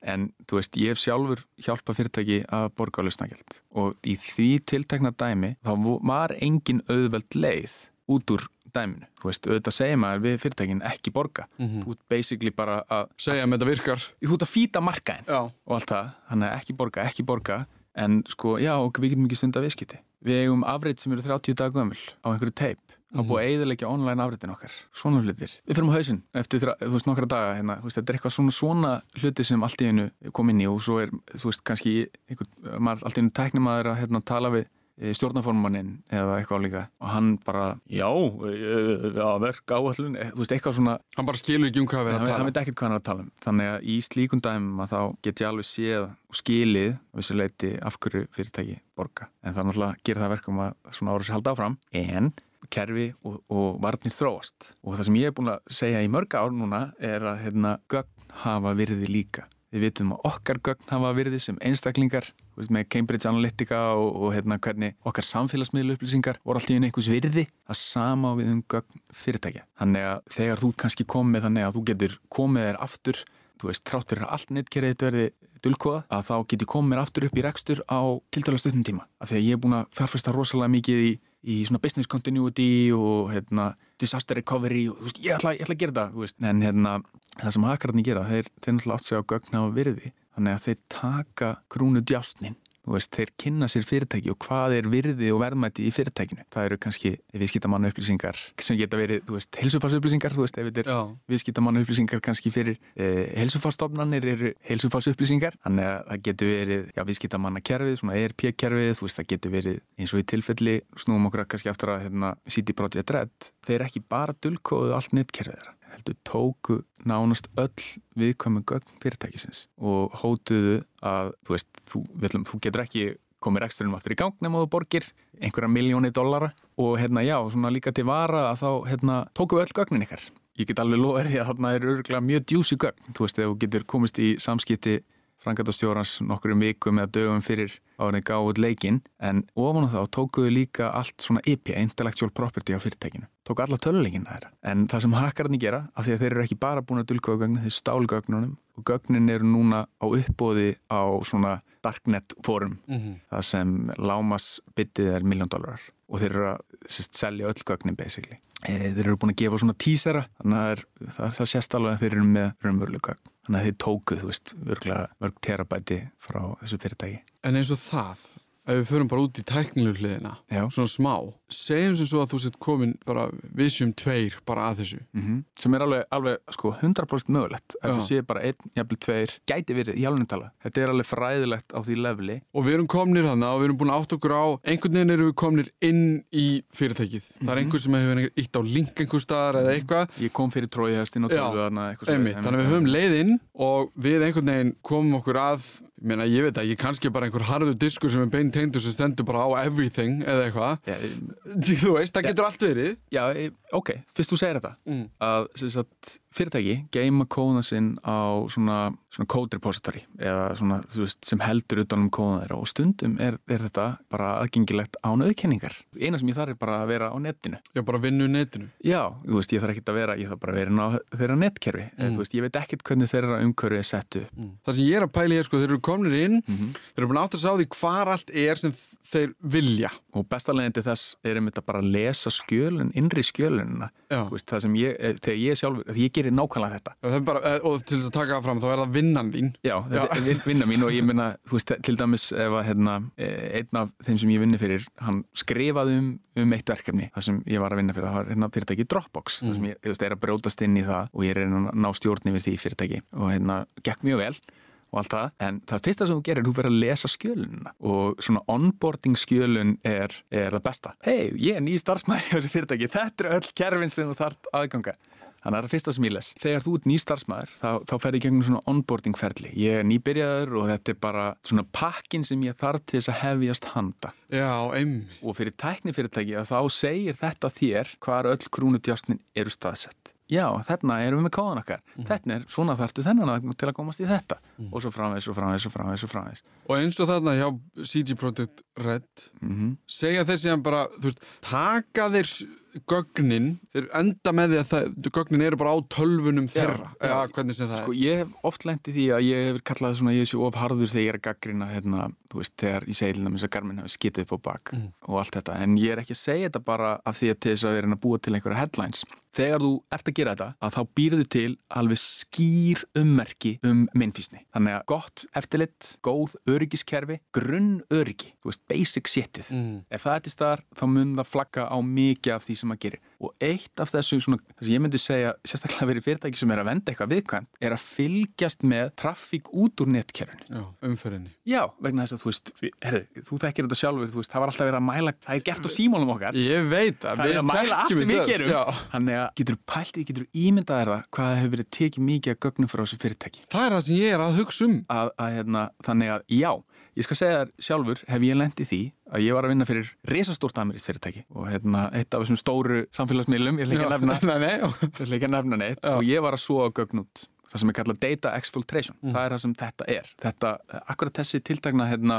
en þú veist, ég hef sjálfur hjálpa fyrirtæki að borga á lausnagjald og í því tiltekna dæmi þá var engin auðveld leið út úr dæminu, þú veist, auðvitað segja maður við fyrirtækin ekki borga. Mm -hmm. þú ert basically bara að segja með þetta virkar. Þú ert að fýta markaðin og allt það, þannig að ekki borga, ekki borga. En sko, já, við getum ekki stund að viðskipti. Við eigum afrið sem eru 30 dag gömul á einhverju teip Það er búið að eiðilegja online afritin okkar. Svona hlutir. Við fyrir á hausin eftir þú veist nokkra daga hérna. Veist, þetta er eitthvað svona svona hluti sem allt í hennu kom inn í og svo er þú veist kannski einhver, maður allt í hennu tæknum að hérna, tala við eh, stjórnaformannin eða eitthvað líka. Og hann bara, já, já verk áallun, þú veist, eitthvað svona Hann bara skilur ekki um hvað við erum að tala. Hann veit ekkert hvað hann er að tala um. Þannig að í slíkun dæmum að þá get ég alveg séð og skilið þessu leiti af hverju fyrirtæki borga. En það er náttúrulega að gera það verkum að svona árið sér halda áfram. En kerfi og, og varnir þróast. Og það sem ég hef búin að segja í mörg ár núna er að hérna, gögn hafa virði líka við vitum að okkar gögn hafa virði sem einstaklingar veist, með Cambridge Analytica og, og hérna, hvernig okkar samfélagsmiðlu upplýsingar voru alltaf í einhvers virði. Að sama við um gögn fyrirtækja. Þannig að þegar þú kannski komið þannig að þú getur komið þér aftur þú veist, trátt fyrir allt nettkerið þetta verði dulkoða, að þá getur komið mér aftur upp í rekstur á tiltala stundum tíma. Af því að ég er búin að fjárfesta rosalega mikið í í svona business continuity og hérna, disaster recovery og veist, ég, ætla, ég ætla að gera það en hérna, það sem hakkararni gera þeir, náttúrulega átt sig á gögna og virði. Þannig að þeir taka krúnu djástnin Veist, þeir kynna sér fyrirtæki og hvað er virði og verðmætti í fyrirtækinu. Það eru kannski viðskiptamannu upplýsingar sem geta verið, helsufársupplýsingar, þú veist, ef þetta er viðskiptamannu upplýsingar kannski fyrir eh, helsufárstofnanir eru helsufársupplýsingar, þannig að það getur verið, viðskiptamannakerfið, svona ERP-kerfið, þú veist, það getur verið eins og í tilfelli, snúum okkur kannski aftur að hérna, CD Projekt Red, þeir ekki bara dulkóðu allt nettkerfið þeirra heldur tóku nánast öll viðkvæmu gögn fyrirtækisins og hótuðu að þú veist, þú, viðlum, þú getur ekki komið reksturinn aftur í gang nema þú borgir einhverja miljóni dollara. Og hérna já, svona líka til vara að þá hérna tóku öll gögnin ykkar. Ég get alveg loðið því að þarna er örgulega mjög djúsi gögn, þú veist, þegar þú getur komist í samskipti frangatastjórans nokkur um vikum eða dögum fyrir árið gáðuð leikinn en ofan á þá tókuðu líka allt svona IP, Intellectual Property á fyrirtækinu tóku alla töluleikina þeirra en það sem hakkararni gera, af því að þeir eru ekki bara búin að dulgóða gögnin, þeir stálu gögnunum. Og gögnin eru núna á uppbóði á svona darknet forum mm -hmm. það sem lámas byttið er miljón dólarar og þeir eru að sérst, selja öll gögnin basically. E, þeir eru búin að gefa svona tísera þannig að það, það sést alveg að þeir eru með raunveruleg gögn. Þannig að þeir tókuð, þú veist, virkulega mörg terabæti frá þessu fyrirtæki. En eins og það, ef við förum bara út í tæknilegur hliðina, svona smá segjum sem svo að þú sett komin bara vissjum tveir bara að þessu. Mm -hmm. sem er alveg, alveg sko 100% mögulegt ef þú sé bara einn, jafnvel tveir gæti verið í alveg þetta er alveg fræðilegt á því leveli. Og við erum komnir þannig og við erum búin átt okkur á einhvern veginn erum við komnir inn í fyrirtækið. Mm -hmm. það er mhm. einhver sem hefur eitt á link einhver staðar eða eitthvað. Ég kom fyrir tróihæstinn og tölðu þarna þannig að við höfum leiðinn og við einhvern veginn komum okkur að meina, ég veit að ég kannski bara einhver harðu diskur sem er beint teindur sem stendur bara á everything eða eitthvað. Þú veist, það getur allt verið. Já, e, ok, fyrst þú segir þetta. Mm. að sagt, fyrirtæki geima kóðuna sinn á svona, svona code repository eða svona, veist, sem heldur utanum kóðuna þeirra. Og stundum er, er þetta bara aðgengilegt án auðkenningar. Eina sem ég þarf er bara að vera á netinu. Já, bara vinnu netinu. Já, þú veist, ég þarf ekki að vera, ég þarf bara að vera á þeirra netkerfi, mm. þú veist, ég veit ekkert hvernig þeirra umkörfi er sett upp. Mm. Það sem ég er að pæli er sko, kominir inn. -hmm. þeir eru búin átt að sá því hvar allt er sem þeir vilja. Og bestalegandi þess er um þetta bara að lesa skjölun, innri skjölunina veist, það sem ég, eh, þegar ég sjálfur þegar ég gerir nákvæmlega þetta. Já, bara, eh, og til þess að taka það fram, þá er það vinnan þín. Já, þetta er vinnan mín og ég minna þú veist, til dæmis ef að hérna, eh, einn af þeim sem ég vinni fyrir, hann skrifaði um, um eitt verkefni, það sem ég var að vinna fyrir. Það var hérna, fyrirtæki Dropbox mm. það sem ég, ég veist, er að brótast inn í það og ég er að ná stjórn yfir því fyrirtæki. Og hérna, gekk mjög vel og allt það, en það fyrsta sem þú gerir, þú verður að lesa skjölunina og svona onboarding skjölun er, er það besta. Hei, ég er ný starfsmæri á þessi fyrirtæki, þetta er öll kerfin sem þú þart aðganga. Þannig að það er það fyrsta sem ég les. Þegar þú ert ný starfsmæður, þá, þá fer ég gegnum svona onboarding ferli. Ég er nýbyrjaður og þetta er bara svona pakkin sem ég þarf til þess að hefjast handa. Já, einmi. Og fyrir tæknifyrirtæki að þá segir þetta þér hvar öll krúnutjásnin eru staðsett já, þarna erum við með kóðan okkar mm. þetta er, svona þartu þennan til að komast í þetta mm. og svo framvegs og framvegs og framvegs og framvegs og eins og þarna hjá CG Project Red mm -hmm. segja þessi að bara, þú veist, taka þeir gögnin, þeir enda með því að það, gögnin eru bara á tölvunum þeirra, já, eða hvernig sem það sko, er Ég hef oft lendið því að ég hef kallað svona, ég sé of harður þegar ég er að gaggrina hérna, þú veist, þegar ég segi dæmis að Garmin hefur skitið upp á bak mm. og allt þetta, en ég er ekki að segja þetta bara af því að til þess að vera að búa til einhverja headlines. Þegar þú ert að gera þetta að þá býrðu til alveg skýr ummerki um minnfísni þannig að gott eftirlitt, góð öryggiskerfi, grunn öryggi þú veist, basic shitið. Mm. ef það er til staðar, þá mun það flagga á mikið af því sem maður gerir og eitt af þessu svona, þess að ég myndi segja sérstaklega verið fyrirtæki sem er að venda eitthvað viðkvæmt er að fylgjast með traffík út úr netkerfinu. Já, umferðinni. Já, vegna þess að þú veist, herri, þú þekkir þetta sjálfur, þú veist, það var alltaf verið að mæla, það er gert á símólum okkar. Ég veit það. Það er að mæla allt sem við gerum. Já. Þannig að getur pæltið, getur ímyndaðir það hvað hefur verið tekið mikið að gögnum fyrir þessu fyrirtæki. Það ég já, Ég skal segja þér sjálfur, hef ég lendið því að ég var að vinna fyrir resastórt amerísk fyrirtæki og hérna, eitt af þessum stóru samfélagsmiðlum, ég ætla ekki nefna, ég ekki að nefna neitt Já. og ég var að svo á gögn út það sem er kallað data exfiltration, mm. það er það sem þetta er. Þetta, akkurat þessi tiltakna hérna,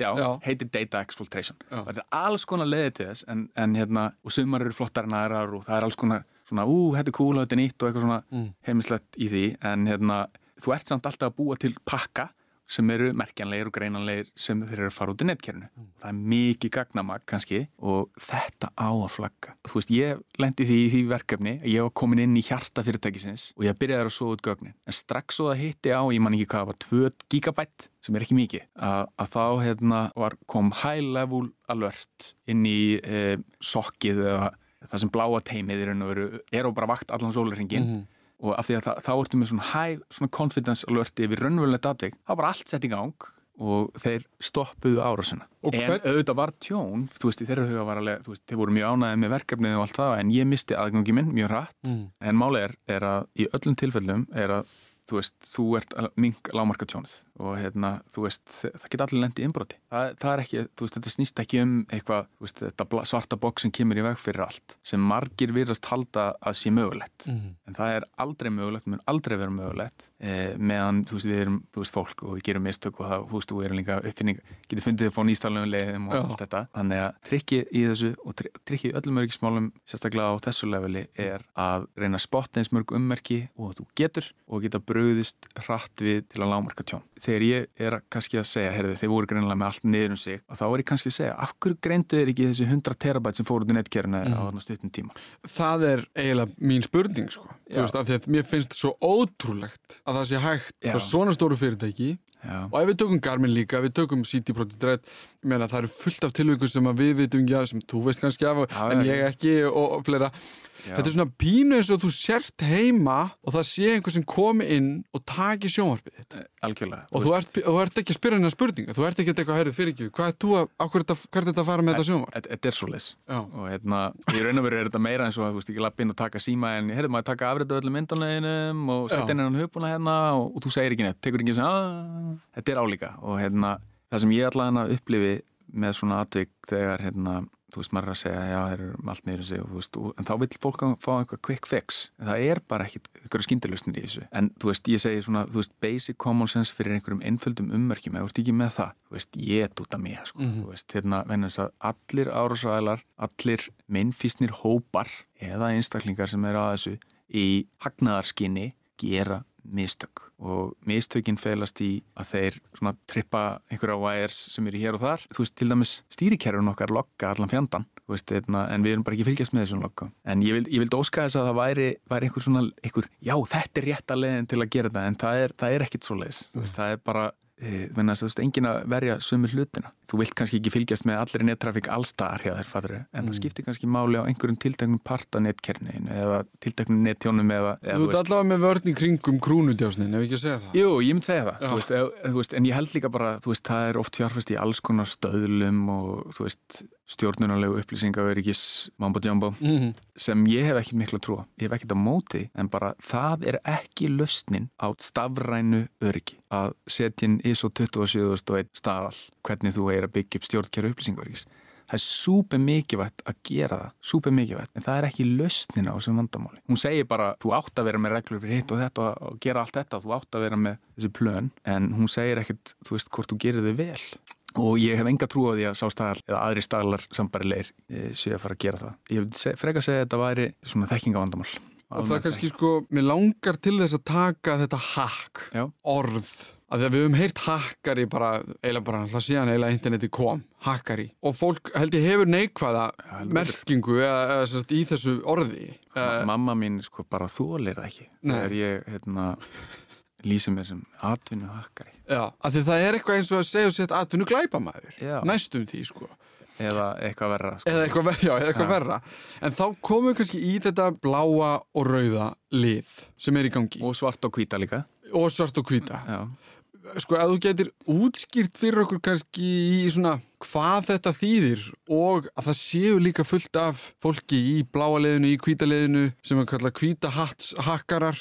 já, já. heitir data exfiltration. Það er alls konar leiðið til þess en, en hérna, og sumar eru flottar en aðrar og það er alls konar svona, ú, þetta er cool og þetta er nýtt og eitthvað svona mm. heimilslegt í því en hérna, þú ert samt alltaf að búa til pakka sem eru merkjanlegir og greinanlegir sem þeir eru að fara út í netkernu. Mm. Það er mikið gagnamag kannski og þetta á að flagga. Þú veist, ég lendi því í því verkefni að ég var komin inn í hjarta fyrirtækisins og ég byrjaði að soða út gögnin. En strax svo það hitti á, ég man ekki hvað, var 2 gigabætt sem er ekki mikið, að, að þá hérna, var, kom high level alert inn í eh, sokkið eða það sem bláa teimið er og bara vakt allan sólurringin mm -hmm og af því að það, þá ertu með svona high svona confidence alert yfir raunverulegt atveg þá var allt sett í gang og þeir stoppuðu árásuna en hvern... auðvitað var tjón, þú veist, þeirra huga var alveg, þú veist, þeir voru mjög ánæðið með verkefnið og allt það, en ég misti aðgangi minn mjög rætt, mm. en málega er, er að í öllum tilfellum er að þú veist, þú ert ming lámarka tjónið og hérna, þú veist, það geta allir lendið innbroti. Það, það er ekki, þú veist, þetta snýst ekki um eitthvað, þú veist, þetta svarta bók sem kemur í veg fyrir allt, sem margir virðast halda að sé mögulegt. Mm. En það er aldrei mögulegt, mun aldrei vera mögulegt eh, meðan, þú veist, við erum, þú veist, fólk og við gerum mistök og það, þú veist, við erum líka uppfinning, getur fundið upp á nýstalunum og Já. allt þetta. Þannig að trikkið í þessu og trikkið í öllum örgismálum, sérstaklega á þessu leveli, er að reyna bröðist hratt við til að lámarka tjón. Þegar ég er kannski að segja, herðu þeir voru greinlega með allt niður um sig og þá er ég kannski að segja, af hverju greindu þeir ekki þessi 100 terabæt sem fór út í netkeruna mm. á þarna stuttum tíma? Það er eiginlega mín spurning sko. Þú veist, af því að mér finnst svo ótrúlegt að það sé hægt á svona stóru fyrirtæki Já. og ef við tökum Garmin líka, við tökum CD Projekt Red, ég meina það eru fullt af tilvægum sem við vitum, já, sem þú veist kannski af já, en ég ekki og, fleira. Þetta er svona pínu eins og þú sért heima og það sé einhver sem komi inn og taki sjónvarpið þitt. Eh, algjörlega. Og þú ert, þú ert ekki að spyrja hennar spurninga, þú ert ekki að eitthvað herrið fyrir ekki. Hvað er þú að, hvað er þetta að fara með þetta sjónvarp? Þetta er svo les. Og hérna, í raun og veru er þetta meira eins og að þú veist ekki lappinn og taka síma en hefði maður að taka afritu öllum myndunleginum og setja hennan hupuna hérna og, og þú segir ekki neitt, tekur ekki sem að þetta er álíka og hérna það sem ég allavega upplifi með svona atvik þegar hérna þú veist, maður er að segja, já, það er allt neyru sig og þú veist, og, en þá vil fólk fá eitthvað quick fix, en það er bara ekkit eitthvað skindilustnir í þessu, en þú veist, ég segi svona, þú veist, basic common sense fyrir einhverjum einföldum ummerkjum, þú ert ekki með það þú veist, ég út af mig, sko, mm -hmm. þú veist hérna, venni þess að allir árásæðilar allir minnfísnir hópar eða einstaklingar sem eru að þessu í hagnaðarskinni gera mistök. Og mistökinn felast í að þeir svona trippa einhverja wires sem eru hér og þar. Þú veist til dæmis stýrikerfun okkar lokka allan fjandan veist, eitna, en við erum bara ekki fylgjast með þessum lokka en ég vildi vild óska þess að það væri, væri einhver svona, einhver, já þetta er rétt að leiðin til að gera þetta en það er, það er ekkit svo leiðis það er bara Þannig að þú veist, engin að verja sömu hlutina. Þú vilt kannski ekki fylgjast með allir nettrafík allstaðar hjá þér, fattur en mm. það skiptir kannski máli á einhverjum tilteknum parta netkernin eða tilteknum nettjónum eða... eða þú ert allavega með vörn í kringum krúnudjásnin, ef ekki að segja það? Jú, ég myndi segja það, þú veist, eð, þú veist, en ég held líka bara, þú veist, það er oft fjárfæst í alls konar stöðlum og, þú veist, stjórnunarlegu upplýsingaverikis mambo jumbo mm -hmm. sem ég hef ekki miklu að trúa ég hef ekkert á móti en bara það er ekki löstnin á stafrænu öryggi að setja inn ISO 27001 staðal hvernig þú er að byggja upp stjórnkjæru upplýsingaverikis það er súper mikilvægt að gera það súper mikilvægt, en það er ekki löstnin á þessum vandamáli. Hún segir bara þú átt að vera með reglur fyrir hitt og þetta og gera allt þetta, þú átt að vera með þessi plön en hún segir ekkert, þú veist, hvort þú gerir þau vel og ég hef enga trú á því að sástæðal eða aðri staðlar sambarilegir eh, séu að fara að gera það. Ég freka að segja að þetta væri svona þekkingavandamál. Og það kannski sko, mér langar til þess að taka þetta hakk, orð að því að við höfum heyrt hakkari bara, eiginlega bara, hlað síðan eiginlega interneti kom, hakkari og fólk held ég hefur neikvæða ja, merkingu eða, eða sérst, í þessu orði. Ma mamma mín sko bara þólir það ekki. Þegar ég, hérna lýsum þessum atvinnu hakkari Já, af því það er eitthvað eins og að segja og setja atvinnu glæpamæður næstum því sko. Eða eitthvað verra sko. eða eitthvað, já, eða eitthvað Já. verra. En þá komum við kannski í þetta bláa og rauða lið sem er í gangi. Og svart og hvíta líka. Og svart og hvíta. Já, sko, ef þú getur útskýrt fyrir okkur kannski í svona hvað þetta þýðir og að það séu líka fullt af fólki í bláa liðinu, í hvíta liðinu sem er kallað hats, hakkarar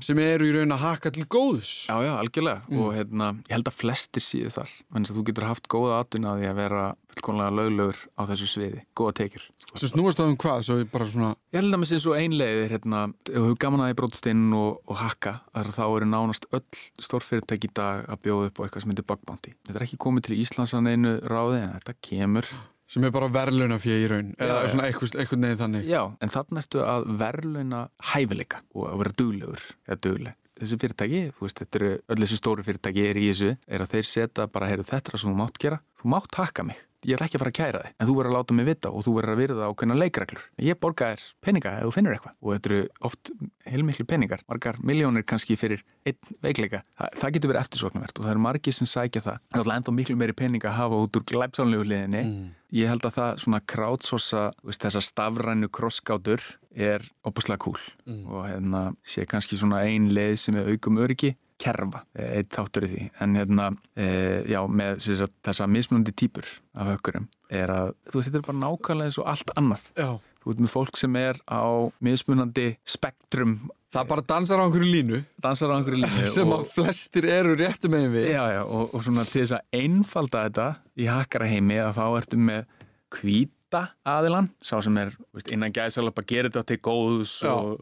sem eru í raun að hakka til góðs. Já, já, algjörlega. Og hérna, ég held að flestir séu þar menn að þú getur haft góða atvinna að því að vera fullkomlega löglegur á þessu sviði. Góða tekjur. Sem snúast á um hvað, svo svona Ég held að með sér svo einlegið hérna, ef þú gaman að í brótstinn og, og hakka þar þá eru nánast öll stórfyrirtæki í dag að bjóða upp á eitthvað sem heitir bug bounty. Þetta er ekki komið til Íslands að neinu ráði en þetta kemur. Sem er bara verðlauna fyrir í raun eða já. svona eitthvað, eitthvað neginn þannig. Já, en þannig ertu að verðlauna hæfileika og að vera duglegur eða dugleg. Þessi fyrirtæki, þú veist, þetta eru öll þessi stóru fyrirtæki er í þessu, er að þeir setja bara, heyrðu þetta er það sem þú mátt gera, þú mátt hakka mig. Ég ætla ekki að fara að kæra þig, en þú verður að láta mig vita og þú verður að virða ákveðna leikreglur. Ég borga þér peninga ef þú finnur eitthvað og þetta eru oft heilmiklu peningar, margar miljónir kannski fyrir einn veikleika. Þa, það getur verið eftirsoknavert og það eru margir sem sækja það. Er alltaf enda miklu meiri peninga að hafa út úr glæpsánlegu liðinni ég held að það svona crowdsourca veist, þessa stafrænu krossgátur er opuslega cool og hérna sé kannski svona ein leið sem er aukum öryggi kerfa, eh, eitt þáttur í því. En hérna, e, já, með sagt, þessa mismunandi típur af hökkurum er að, þú veist, þetta er bara nákvæmlega eins og allt annað, Já. þú ert með fólk sem er á mismunandi spektrum. Það bara dansar á einhverju línu. Dansar á einhverju línu [laughs] sem að flestir eru réttu megin við. Já, já, og, og svona til þess að einfalda þetta í hakkaraheimi að þá ertu með hvíta aðilan, sá sem er veist, innan gæðsalap að gera þetta til góðs Já. og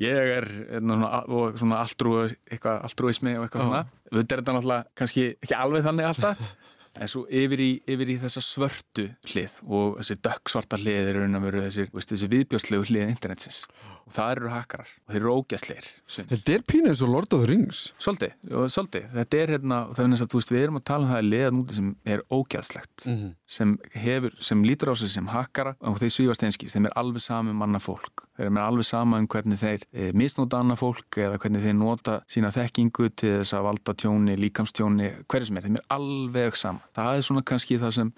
ég er hérna, svona, og svona altrú, eitthvað altrúismi og eitthvað Já. svona. Þetta er þetta náttúrulega kannski ekki alveg þannig alltaf [laughs] en svo yfir í, yfir í þessa svörtu hlið og þessi dökksvarta hlið er raun að veru þessi, þessi viðbjóðslegu hlið internetsins og það eru hakkarar og þeir eru ógæsleir þetta er pínu eins og Lord of the Rings. Svolítið, svolítið, þetta er hérna og það er næst að þú veist, við erum að tala um það að liða núti sem er ógæðslegt Mhm. sem hefur, sem lítur á sig sem hakkara og þeir svífast einskís, þeim er alveg sama um annað fólk, þeir eru alveg sama um hvernig þeir e, misnóta annað fólk eða hvernig þeir nota sína þekkingu til þess að valda tjóni, líkamstjóni hverju sem er, þeim er alveg sama. Það er svona kannski það sem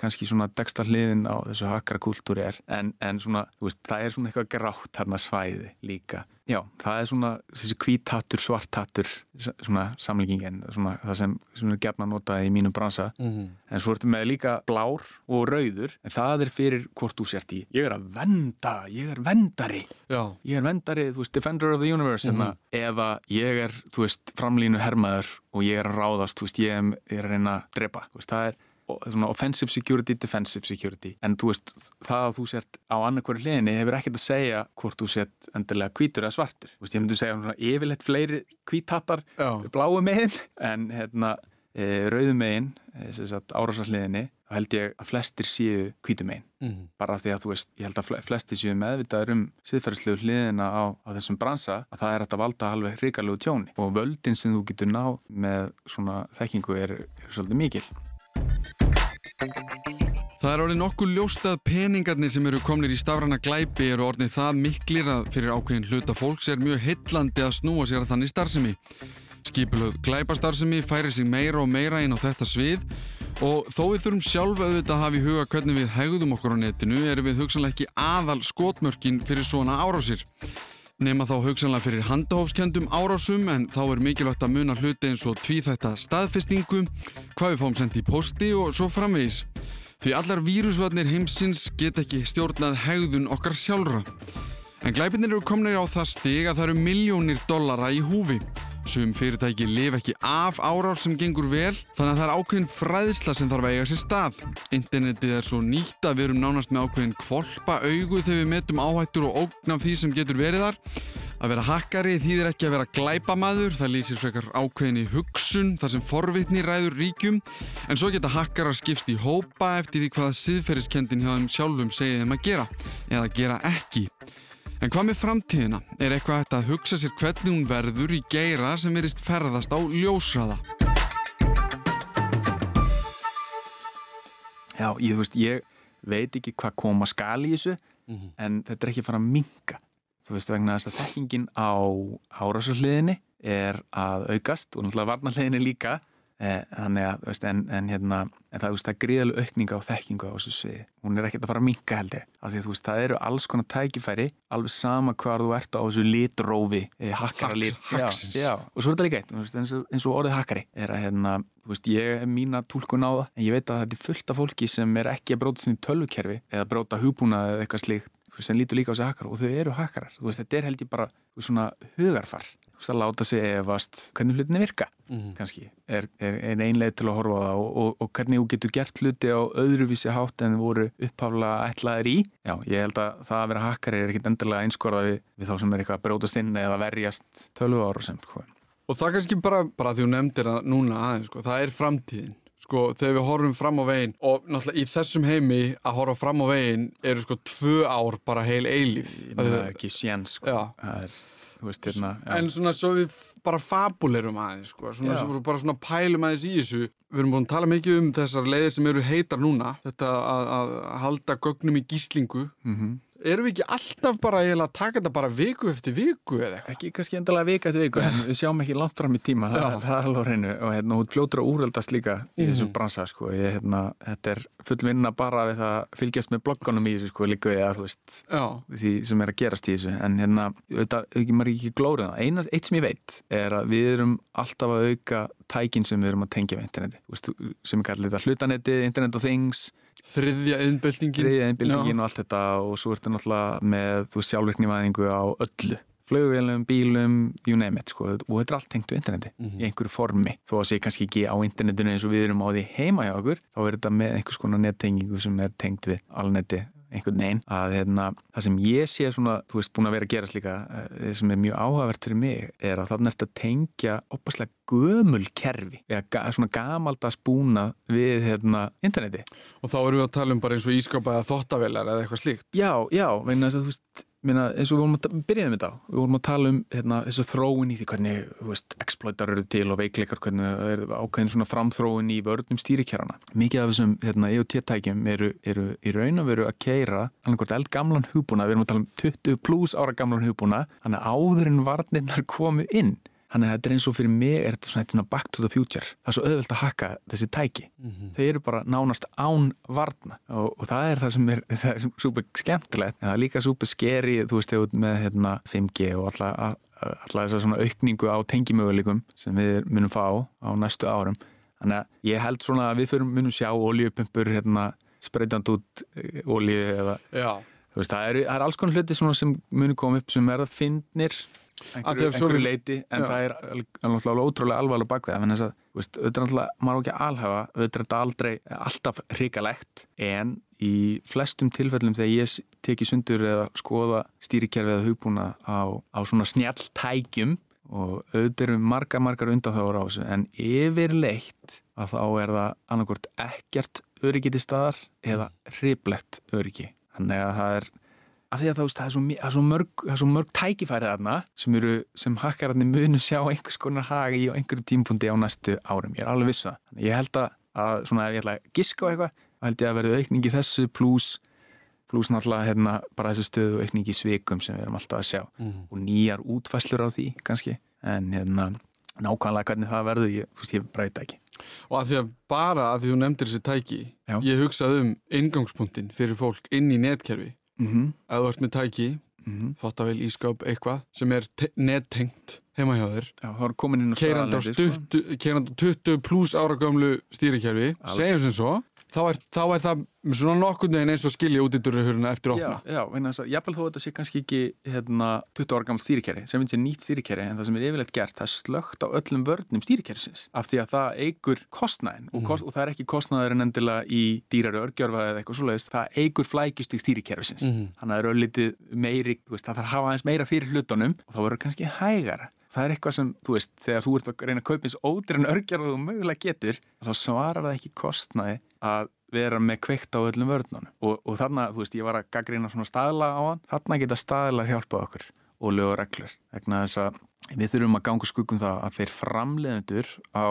kannski svona deksta hliðin á þessu hakkarakúltúri er en, en svona, þú veist, það er svona eitthvað grátt þarna svæði líka. Já, það er svona þessi hvíthattur, svarthattur svona samlíkingin, svona það sem, sem er gætna að nota í mínum bransa. En svo ertu með líka blár og rauður en það er fyrir hvort þú sért í ég er að venda, ég er vendari já, ég er vendari, þú veist, defender of the universe mm eða ég er, þú veist, framlínu hermaður og ég er að ráðast þú veist, ég er, ég er að reyna að drepa. Þú veist, það er offensive security, defensive security. En þú veist, það að þú sért á annarkværi hliðinni hefur ekkert að segja hvort þú sért endilega hvítur eða svartur. Veist, ég myndi segja svona yfirleitt fleiri hvíthattar bláu megin en hérna e, rauðu megin árásarliðinni þá held ég að flestir séu hvítu megin. Mhm. bara af því að þú veist, ég held að fle- flestir séu meðvitaður um siðferðslegu hliðina á, á þessum bransa að það er að valda alveg hrikalegu tjóni. Og völdin sem þú getur ná með svona þekkingu er, er svolítið mikil Það er orðið nokkuð ljóst að peningarnir sem eru komnir í stafrana glæpi eru orðið það miklir að fyrir ákveðin hluta fólks er mjög heillandi að snúa sér að þannig starfsemi. Skipulöð glæpastarfsemi færi sig meira og meira inn á þetta svið og þó við þurfum sjálf auðvitað að hafa í huga hvernig við hegðum okkur á netinu erum við hugsanlega ekki aðal skotmörkin fyrir svona árásir. Nema þá hugsanlega fyrir handahófskendum árásum en þá er mikilvægt að muna hluti eins og tvíþætta staðfestingu, hvað við fáum sendt í posti og svo framvegis. Því allar vírusvarnir heimsins get ekki stjórnað hegðun okkar sjálfra. En glæpinir eru komnir á það stig að það eru miljónir dollara í húfi. Sum fyrirtæki lif ekki af árás sem gengur vel, þannig að það er ákveðin fræðsla sem þarf að eiga sér stað. Internetið er svo nýtt að við erum nánast með ákveðin kvolpa augu þegar við metum áhættur og ógn af því sem getur verið þar. Að vera hakkari þýðir ekki að vera glæpamaður, það lýsir frekar ákveðinni hugsun þar sem forvitni ræður ríkjum, en svo geta hakkarar skipst í hópa eftir því hvaða siðferðiskendin hjá þeim sjálfum segið þeim að gera, eða gera ekki. En hvað með framtíðina? Er eitthvað hægt að hugsa sér hvernig hún verður í geira sem verist ferðast á ljósraða? Já, ég, veist, ég veit ekki hvað koma skal í þessu en þetta er ekki fara að minka þú veist, vegna þess að þekkingin á árásarliðinni er að aukast og náttúrulega varnarliðinni líka þannig að, veist, en, en hérna en það, veist, það er gríðalega aukninga á þekkingu á þessu sviði, hún er ekkert að fara að minka held ég. Af því að veist, það eru alls konar tækifæri alveg sama hvar þú ert á þessu litrófi, eh, hakkara lit Haks, já, já, og svo er þetta líka eitt eins, og, eins og orðið hakkari er að hérna, ég er mína tólkun á það en ég veit að þetta er fullt af fólki sem er ekki að bróta sinni tölvukerfi eða bróta hugbúna eða eitthvað slíkt sem lítur líka á sig hakkar og þau eru hakkarar. Þetta er held ég bara svona hugarfar að láta sig efast hvernig hlutinni virka, Mhm. kannski er, er, er einlega til að horfa á það og, og, og hvernig þú getur gert hluti á öðruvísi hátt en voru upphaflega ætlaðir í já, ég held að það að vera hakkari er ekkit endilega einskorða við, við þá sem er eitthvað að brótast inn eða verjast tölvu ára sem sko. Og það kannski bara, bara því þú nefndir það núna aðeins, sko, það er framtíðin. Sko, þegar við horfum fram á veginn og náttúrulega í þessum heimi að horfa fram á veginn eru sko tvö ár bara heil eilíf. ég meina ekki séns sko. Já. það er, veist, hérna. En svona svo við bara fabulerum aðeins, sko, svona, svo bara svona pælum aðeins í þessu. Við erum búin að tala mikið um þessar leiðir sem eru heitar núna, þetta að, að halda gögnum í gíslingu. mm Erum við ekki alltaf bara að taka þetta bara viku eftir viku eða eitthvað? ekki kannski endalega vika eftir viku en við sjáum ekki langt fram í tíma. Það, er alveg hreinu. Og hérna hún fljótur að úröldast líka í þessum Mhm. bransa sko. Ég, hérna, þetta er full vinna bara við það að fylgjast með bloggunum í þessu sko líka við að þú veist Já, því sem er að gerast í þessu. En hérna, þetta, maður ekki glórið það. Eina, eitt sem ég veit er að við erum alltaf að auka tækin sem við erum að tengja við interneti, sem er kallið þetta hlutanetið, internet of things þriðja innbyltingin. greiðið einbildingin og allt þetta og svo ertu náttúrulega með þú veist, sjálfvirknivæðingu á öllu. Flugvélum, bílum, you name it sko. og þetta er allt tengt við interneti í einhverju formi. Þó að sé kannski ekki á internetinu eins og við erum á því heima hjá okkur þá er þetta með einhvers konar nettengingu sem er tengt við alneti einhvern veginn að hérna, það sem ég sé svona, þú veist, búin að vera að gerast líka eh, sem er mjög áhugavert fyrir mig er að þarna ert að tengja opaslega gömul kerfi eða svona gamaldags búnað við hérna, interneti Og þá erum við að tala um bara eins og ískapa eða þottavelar eða eitthvað slíkt. Já, já, vegna þess að þú veist minna, eins og við vorum að ta- byrjaðum þetta við vorum að tala um hérna, þessu þróun í því hvernig veist, exploitar eru til og veikleikar hvernig það er ákveðin svona framþróun í vörnum stýrikjærana. Mikið af þessum hérna, EOT-tækjum eru, eru í raun og veru að keira annarkvort eldgamlan hugbúna við erum að tala um 20 pluss ára gamlan hugbúna þannig að áður en varnirnar komu inn Þannig að þetta er eins og fyrir mig er þetta svona, svona back to the future. Það er svo auðvelt að hakka þessi tæki. Þeir eru bara nánast án varna og, og það er það sem er, [laughs] það er súper skemmtilegt en það er líka súper skeri, þú veist, þegar út með hérna, 5G og alla, alla þessa svona aukningu á tengimöguleikum sem við munum fá á næstu árum. Þannig að ég held svona að við fyrir munum sjá oljupumpur hérna, spreytand út olju eða Já. þú veist, það er, það er alls konar hluti sem munum koma upp sem er það finnir einhverju, einhverju leiti en Já. það er alveg ótrúlega alvarlega það, þess að, þú veist, auðvitað náttúrulega, maður ekki alhafa, auðvitað er þetta aldrei alltaf hrikalegt, en í flestum tilfellum þegar ég teki sundur eða skoða stýrikerfi eða hugbúna á, á svona snjall tækjum og auðvitað eru margar, margar undanþáður á þessu, en yfirleitt að þá er það annarkort ekkert öryggi til staðar eða hriplegt öryggi. Þannig að það er af því að það, það, er svo, það, er svo mörg, það er svo mörg tækifæri þarna sem, sem hakkararnir munu sjá einhvers konar hagi á einhverju tímpundi á næstu árum. Ég er alveg viss um það. Ég held að, að svona, ef ég ætla að giska á eitthvað, þá held ég að verði aukning í þessu pluss pluss náttúrulega hérna, bara þessu stöðu aukning í svikum sem við erum alltaf að sjá Mhm. og nýjar útfæslur á því kannski en hérna, nákvæmlega hvernig það verður ég, þú veist, ég breyta ekki Og að því að bara að því þú nefndir þessi tæki, Já. ég hugsaði um ingangspunktin fyrir fólk inn í netkerfi. Mm -hmm. Ef þú ert með tæki, Mm þottavel, ískap, eitthvað, sem er te- nettengt heima hjá þér, keirandi á, staðalneti, stuttu, keirandi á 20 pluss ára gömlu stýrikerfi, Alveg. segjum sem svo, þá er, þá er það svona nokkurnu en eins og skilja út í durrihuruna eftir Já, opna. já, vegna þess að jafnvel þó að þetta sé kannski ekki hérna, 20 ára gammal stýrikerri sem finnst ég nýtt stýrikerri en það sem er yfirleitt gert það er slögt á öllum vörnum stýrikerrisins af því að það eigur kostnæðin og, kost, og það er ekki kostnæður en endilega í dýrari örgjörfa eða eitthvað svoleiðist það eigur flækjustík stýrikerrisins Mhm. þannig að það er öllítið meiri veist, það þarf að hafa aðeins meira fyrir hlutunum og þá verður kannski hægara það er eitthvað sem, þú veist, þegar þú ert að reyna að kaupa eins ódýr en örgjörfa þú mögulega getur þá svarar það ekki kostnæði að vera með kveikt á öllum vörnunum. Og, og þarna, þú veist, ég var að gaggrina svona staðla á hann, þarna geta staðlar hjálpað okkur og lög og reglur. Vegna þess að við þurfum að ganga skuggum það að þeir framleiðendur á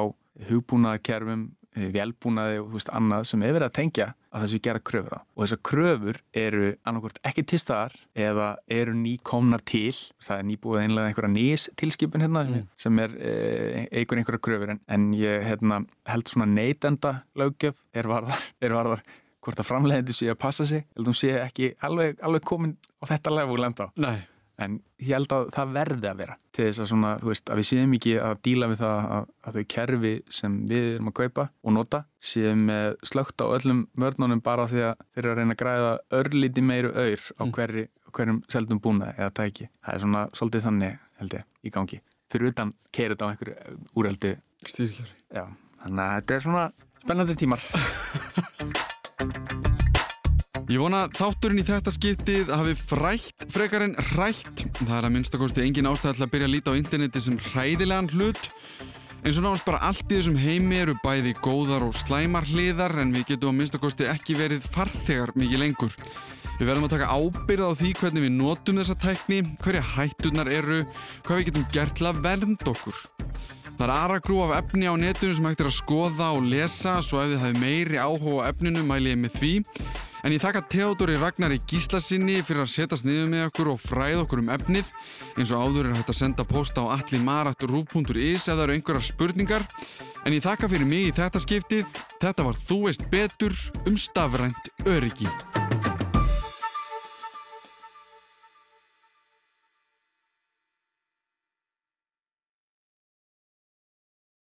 hugbúnaðakerfum velbúnaði og þú veist annað sem er verið að tengja að þessu gera kröfur á. Og þessar kröfur eru annarkort ekki til staðar eða eru nýkomnar til. Það er nýbúið einlega einhverja nýs tilskipin hérna mm. sem er eigur einhverja kröfur. En, en ég hérna, held svona neitenda lögjöf er varðar, [laughs] er varðar hvort að framleiðandi sé að passa sig, held að hún sé ekki alveg, alveg komin á þetta level enda á. Nei en ég held að það verði að vera til þess að svona, þú veist, að við séum ekki að díla við það að, að þau kerfi sem við erum að kaupa og nota séum slögt á öllum mörnunum bara því að þeir eru að reyna að græða örlíti meiru auður á mm. hverri, hverjum seldum búnaði eða tæki. Það er svona svolítið þannig, held ég, í gangi. Fyrir utan keir þetta á einhverju úreldu styrkjari. Já, þannig að þetta er svona spennandi tímar. [laughs] Ég vona þátturinn í þetta skiptið hafi frætt frekar en rætt. Það er að minnstakosti engin ástæðall að byrja að líta á interneti sem hræðilegan hlut. En svo náðast bara allt í þessum heimi eru bæði góðar og slæmar hliðar en við getum á minnstakosti ekki verið farþegar mikið lengur. Við verðum að taka ábyrða á því hvernig við notum þessa tækni, hverja hættunar eru, hvað við getum gert til að vernda okkur. Það er aragrú af efni á netinu sem hægt er að skoða og lesa svo ef þið hafi meiri áhuga á efninu mæli ég með því. En ég þakka Theodori Ragnari Gíslasinni fyrir að setjast niður með okkur og fræða okkur um efnið. Eins og áður er hægt að senda posta á allimarat.ruf.is ef það eru einhverjar spurningar. En ég þakka fyrir mig í þetta skiptið. Þetta var Þú veist betur um stafrænt öryggi.